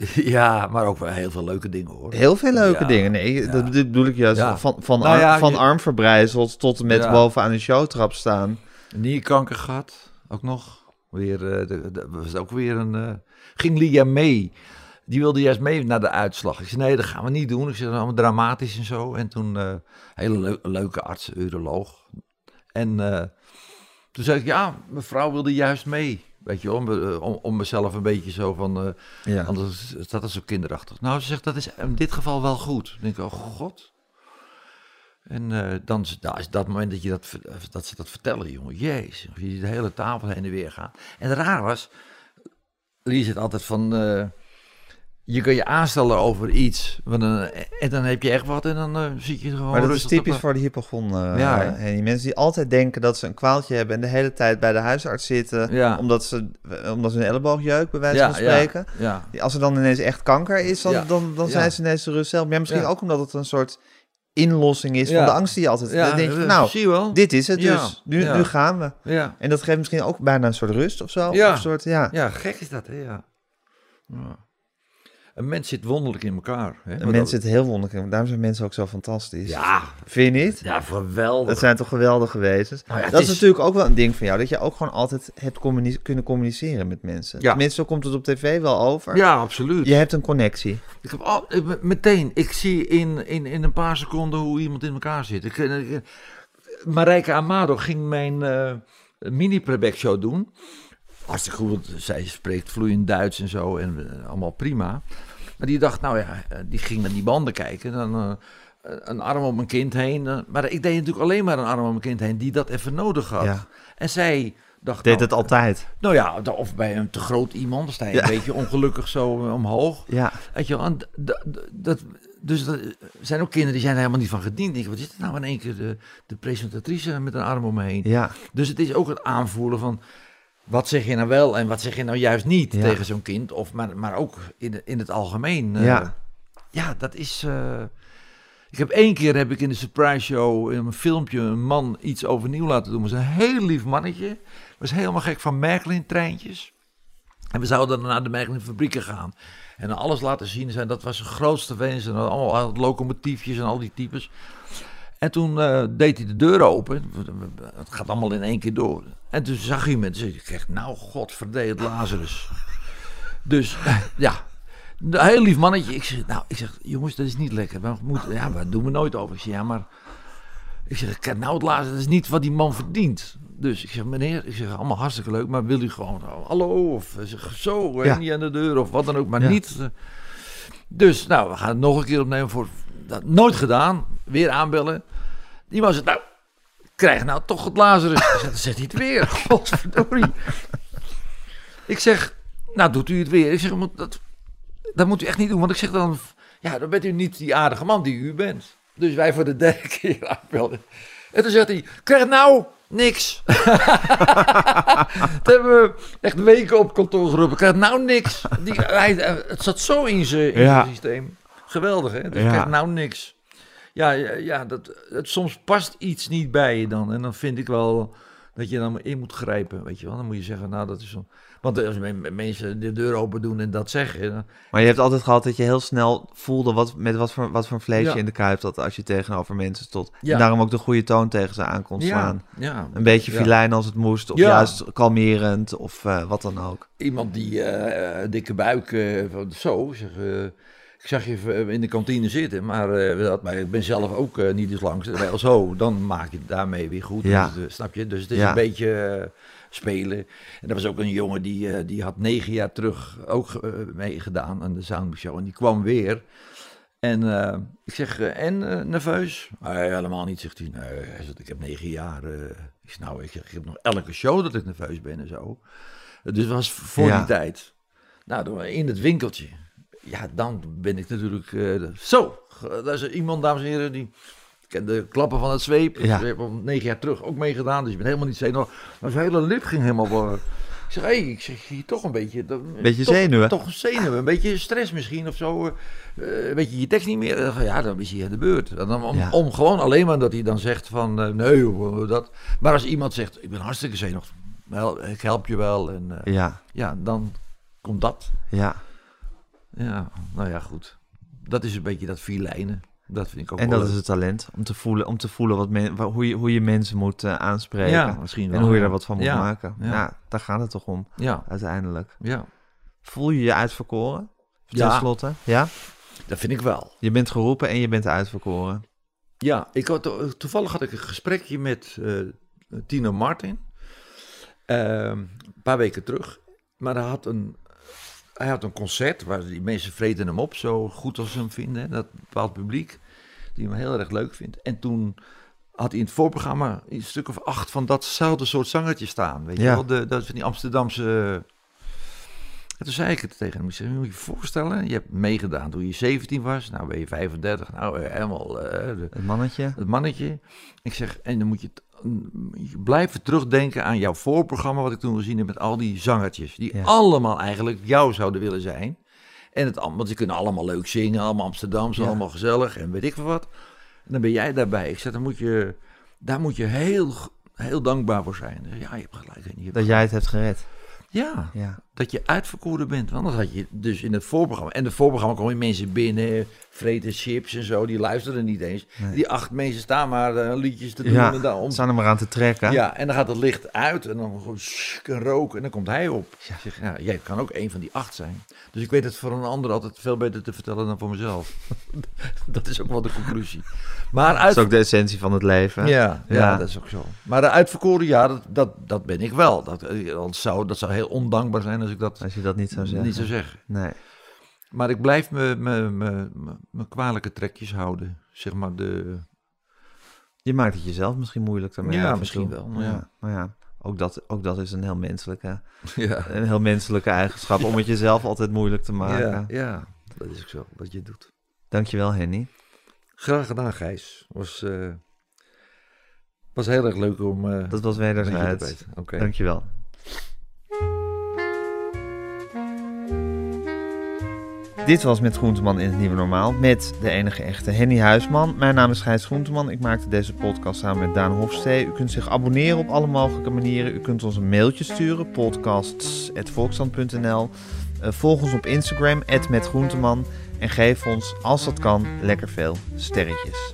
*laughs* Ja, maar ook wel heel veel leuke dingen hoor. Heel veel leuke Ja, dingen. Nee, ja. dat bedo- bedoel ik juist. Ja. Van, van, Nou arm, van je- verbrijzeld tot en met Ja. bovenaan een showtrap staan. Nierkanker gehad, ook nog. Weer, de, de- was ook weer een. eh, ging Lia mee? Die wilde juist mee naar de uitslag. Ik zei: nee, dat gaan we niet doen. Ik zei: allemaal dramatisch en zo. En toen, eh hele leu- leuke arts, uroloog. En toen zei ik: ja, mevrouw wilde juist mee. Weet je, om, eh, om, om mezelf een beetje zo van. eh, Ja. Anders is dat is zo kinderachtig. Nou, ze zegt dat is in dit geval wel goed. Dan denk ik, oh god. En eh, dan is, nou, is dat moment dat, je dat, dat ze dat vertellen, jongen. Jezus, je de hele tafel heen en weer gaat. En het raar was, Lie zit altijd van, je kan je aanstellen over iets. want dan- en dan heb je echt wat en dan eh, zit je gewoon Maar dat is typisch voor de hypochon. eh, Ja, hè? Henny. Mensen die altijd denken dat ze een kwaaltje hebben en de hele tijd bij de huisarts zitten. Ja. Omdat, ze, omdat ze een elleboogjeuk, bij wijze ja, van spreken. Ja, ja. Die- Als er dan ineens echt kanker is, dan, Ja. dan, dan Ja. zijn ze ineens de rust zelf. Maar misschien Ja. ook omdat het een soort inlossing is Ja. van de angst die je altijd... dan denk je, nou, zie je wel. dit is het Ja. dus. Nu, Ja. nu gaan we. Ja. En dat geeft misschien ook bijna een soort rust of zo. Ja. Of Een soort, ja. ja, gek is dat, hè? Ja. Een mens zit wonderlijk in elkaar. Hè? En Want mensen dat- het heel wonderlijk. Daarom zijn mensen ook zo fantastisch. Ja, Vind je niet? ja, geweldig. Dat zijn toch geweldige wezens. Nou ja, dat is, is- natuurlijk ook wel een ding van jou. Dat je ook gewoon altijd hebt kunnen communiceren met mensen. Ja. Tenminste, zo komt het op tv wel over. Ja, absoluut. Je hebt een connectie. Ik heb al, meteen, ik zie in, in, in een paar seconden hoe iemand in elkaar zit. Ik, ik, Marijke Amado ging mijn, eh, een mini-playback show doen. Hartstikke goed, want zij spreekt vloeiend Duits en zo en eh, allemaal prima. Maar die dacht, nou ja, eh, die ging naar die banden kijken. Dan eh, een arm om een kind heen. maar ik deed natuurlijk alleen maar een arm om een kind heen die dat even nodig had. Ja. En zij dacht, Deed nou, het altijd. nou ja, of bij een te groot iemand, dan sta je Ja. een beetje ongelukkig zo omhoog. Ja, Weet je wel, dat, dus dat zijn ook kinderen die zijn er helemaal niet van gediend. Ik wat is het nou in één keer de, de presentatrice met een arm om me heen? ja, Dus het is ook het aanvoelen van, wat zeg je nou wel en wat zeg je nou juist niet Ja. tegen zo'n kind? Of, maar, maar ook in, in het algemeen. eh, ja. ja, dat is. eh, ik heb één keer heb ik in de surprise show in een filmpje een man iets overnieuw laten doen. Het was een heel lief mannetje. Was helemaal gek van Merklin treintjes. En we zouden naar de Merklin fabrieken gaan. En alles laten zien. Zijn, dat was zijn grootste wens. En dan allemaal locomotiefjes en al die types. En toen eh, deed hij de deur open. Het gaat allemaal in één keer door. En toen zag hij mensen. Ik kreeg, nou, godverdee het Lazarus. Dus ja, een heel lief mannetje. Ik zeg, nou, ik zeg, jongens, dat is niet lekker. We moeten, ja, dat doen we nooit over. Ik zeg, ja, maar... Ik zeg, kijk, nou het laatste, dat is niet wat die man verdient. Dus ik zeg, meneer, ik zeg, allemaal hartstikke leuk, maar wil u gewoon, oh, hallo, of eh, zeg, zo, Ja. niet aan de deur, of wat dan ook, maar Ja. niet. eh. Dus, nou, we gaan het nog een keer opnemen voor, dat nooit gedaan, weer aanbellen. Die man zegt, nou, krijg nou toch het Lazarus. Dan zegt hij het weer, *laughs* godverdorie. Ik zeg, nou, doet u het weer. Ik zeg, dat, dat moet u echt niet doen, want ik zeg dan, ja, dan bent u niet die aardige man die u bent. Dus wij voor de derde *laughs* keer aanbelden. En toen zegt hij, krijg nou niks. *laughs* Toen hebben we echt weken op kantoor geroepen, krijg nou niks. Die, hij, het zat zo in zijn in Ja. zijn systeem. Geweldig, hè? Dus Ja. krijg nou niks. Ja, ja, ja dat, het, soms past iets niet bij je dan. En dan vind ik wel dat je dan in moet grijpen, weet je wel. Dan moet je zeggen, nou, dat is zo. Want als men- mensen de deur open doen en dat zeggen... dan- Maar je hebt altijd gehad dat je heel snel voelde wat, met wat voor, wat voor vlees Ja. je in de kuip had als je tegenover mensen stond. Ja. En daarom ook de goede toon tegen ze aan kon slaan. ja. Een beetje filijn als het moest, of Ja. juist kalmerend, of eh, wat dan ook. Iemand die eh, eh, dikke buik, van zo, zeg, ik zag je v- in de kantine zitten, maar, eh, dat, maar ik ben zelf ook eh, niet eens langs. Wel zo, dan maak je het daarmee weer goed. Ja. Dus, eh, snap je? Dus het is Ja. een beetje eh, spelen. En er was ook een jongen die, eh, die had negen jaar terug ook eh, meegedaan aan de Sound Show. En die kwam weer. En eh, ik zeg, eh, en eh, nerveus? Nee, helemaal niet, zegt hij. Nee, hij zegt, ik heb negen jaar. eh. ik zeg, nou, ik, zeg, ik heb nog elke show dat ik nerveus ben en zo. Dus het was voor Ja. die tijd. Nou, in het winkeltje. Ja, dan ben ik natuurlijk... eh, zo, daar is iemand, dames en heren, die kent de klappen van het zweep. Ja. Ik heb al negen jaar terug ook meegedaan, dus je bent helemaal niet zenuwachtig. Maar zijn hele lip ging helemaal... voor. ik zeg, hey, ik zeg hier toch een beetje... Beetje toch, zenuwen. Toch een zenuwen, een beetje stress misschien of zo. eh, eh, weet je je tekst niet meer? Eh, Ja, dan is hij aan de beurt. En dan om, Ja. om gewoon alleen maar dat hij dan zegt van... eh, nee, dat... Maar als iemand zegt, ik ben hartstikke zenuwachtig. Wel, ik help je wel. En eh, Ja, ja, dan komt dat. ja. Ja, nou ja, goed. Dat is een beetje dat lijnen. Dat vind ik ook En dat is het talent, om te voelen, om te voelen wat men, hoe, je, hoe je mensen moet eh, aanspreken. Ja, misschien wel. en hoe je ja. er wat van moet Ja, maken. ja. Ja. daar gaat het toch om, Ja, uiteindelijk. ja, Voel je je uitverkoren? Ten slotte, ja? dat vind ik wel. Je bent geroepen en je bent uitverkoren. Ja, ik had, to- toevallig had ik een gesprekje met eh, Tino Martin. Ehm, een paar weken terug. Maar hij had een, hij had een concert waar die mensen vreten hem op, zo goed als ze hem vinden. Dat bepaald publiek, die hem heel erg leuk vindt. En toen had hij in het voorprogramma een stuk of acht van datzelfde soort zangertjes staan. Weet je wel, de, dat van die Amsterdamse... En toen zei ik het tegen hem. Ik zei, moet je je voorstellen, je hebt meegedaan toen je 17 was. Nou ben je 35, nou eh, helemaal... eh, de, Het mannetje. het mannetje. Ik zeg, en dan moet je, blijven terugdenken aan jouw voorprogramma, wat ik toen gezien heb met al die zangertjes. Die Ja. allemaal eigenlijk jou zouden willen zijn. En het, want ze kunnen allemaal leuk zingen, allemaal Amsterdamse, Ja. allemaal gezellig en weet ik veel wat. En dan ben jij daarbij. Ik zeg, dan moet je, daar moet je heel, heel dankbaar voor zijn. Ja, je hebt gelijk. Je hebt Dat jij het hebt gered. Ja, Ja. Dat je uitverkoren bent. Want anders had je dus in het voorprogramma. En het voorprogramma komen mensen binnen, vreten chips en zo. Die luisteren niet eens. Die acht mensen staan maar eh, liedjes te doen. Ja, en dan om, staan er maar aan te trekken. ja, en dan gaat het licht uit en dan gewoon en roken en dan komt hij op. Ik zeg, ja, jij kan ook een van die acht zijn. Dus ik weet het voor een ander altijd veel beter te vertellen dan voor mezelf. *laughs* dat is ook wel de conclusie. Maar Dat uit... is ook de essentie van het leven. Ja, ja, Ja. dat is ook zo. Maar de uitverkoren, ja, dat, dat, dat ben ik wel. Dat, eh, anders zou, dat zou heel ondankbaar zijn als ik dat Als je dat niet zou zeggen. niet zou zeggen. Nee. Maar ik blijf me, me, me, me, me kwalijke trekjes houden. Zeg maar de... Je maakt het jezelf misschien moeilijk daarmee. Ja, misschien wel, maar Ja, ja. maar ja, ook dat, ook dat is een heel menselijke, Ja, een heel menselijke eigenschap *laughs* om het jezelf altijd moeilijk te maken. ja, ja, dat is ook zo wat je doet. Dankjewel, Henny. Graag gedaan, Gijs. Was, eh, was heel erg leuk om... eh, Dat was wederzijds. Oké. Dankjewel. Dit was Met Groenteman in het Nieuwe Normaal met de enige echte Henny Huisman. Mijn naam is Gijs Groenteman. Ik maakte deze podcast samen met Daan Hofstee. U kunt zich abonneren op alle mogelijke manieren. U kunt ons een mailtje sturen, podcasts.volkstand.nl. Eh, volg ons op Instagram, @metgroenteman. En geef ons, als dat kan, lekker veel sterretjes.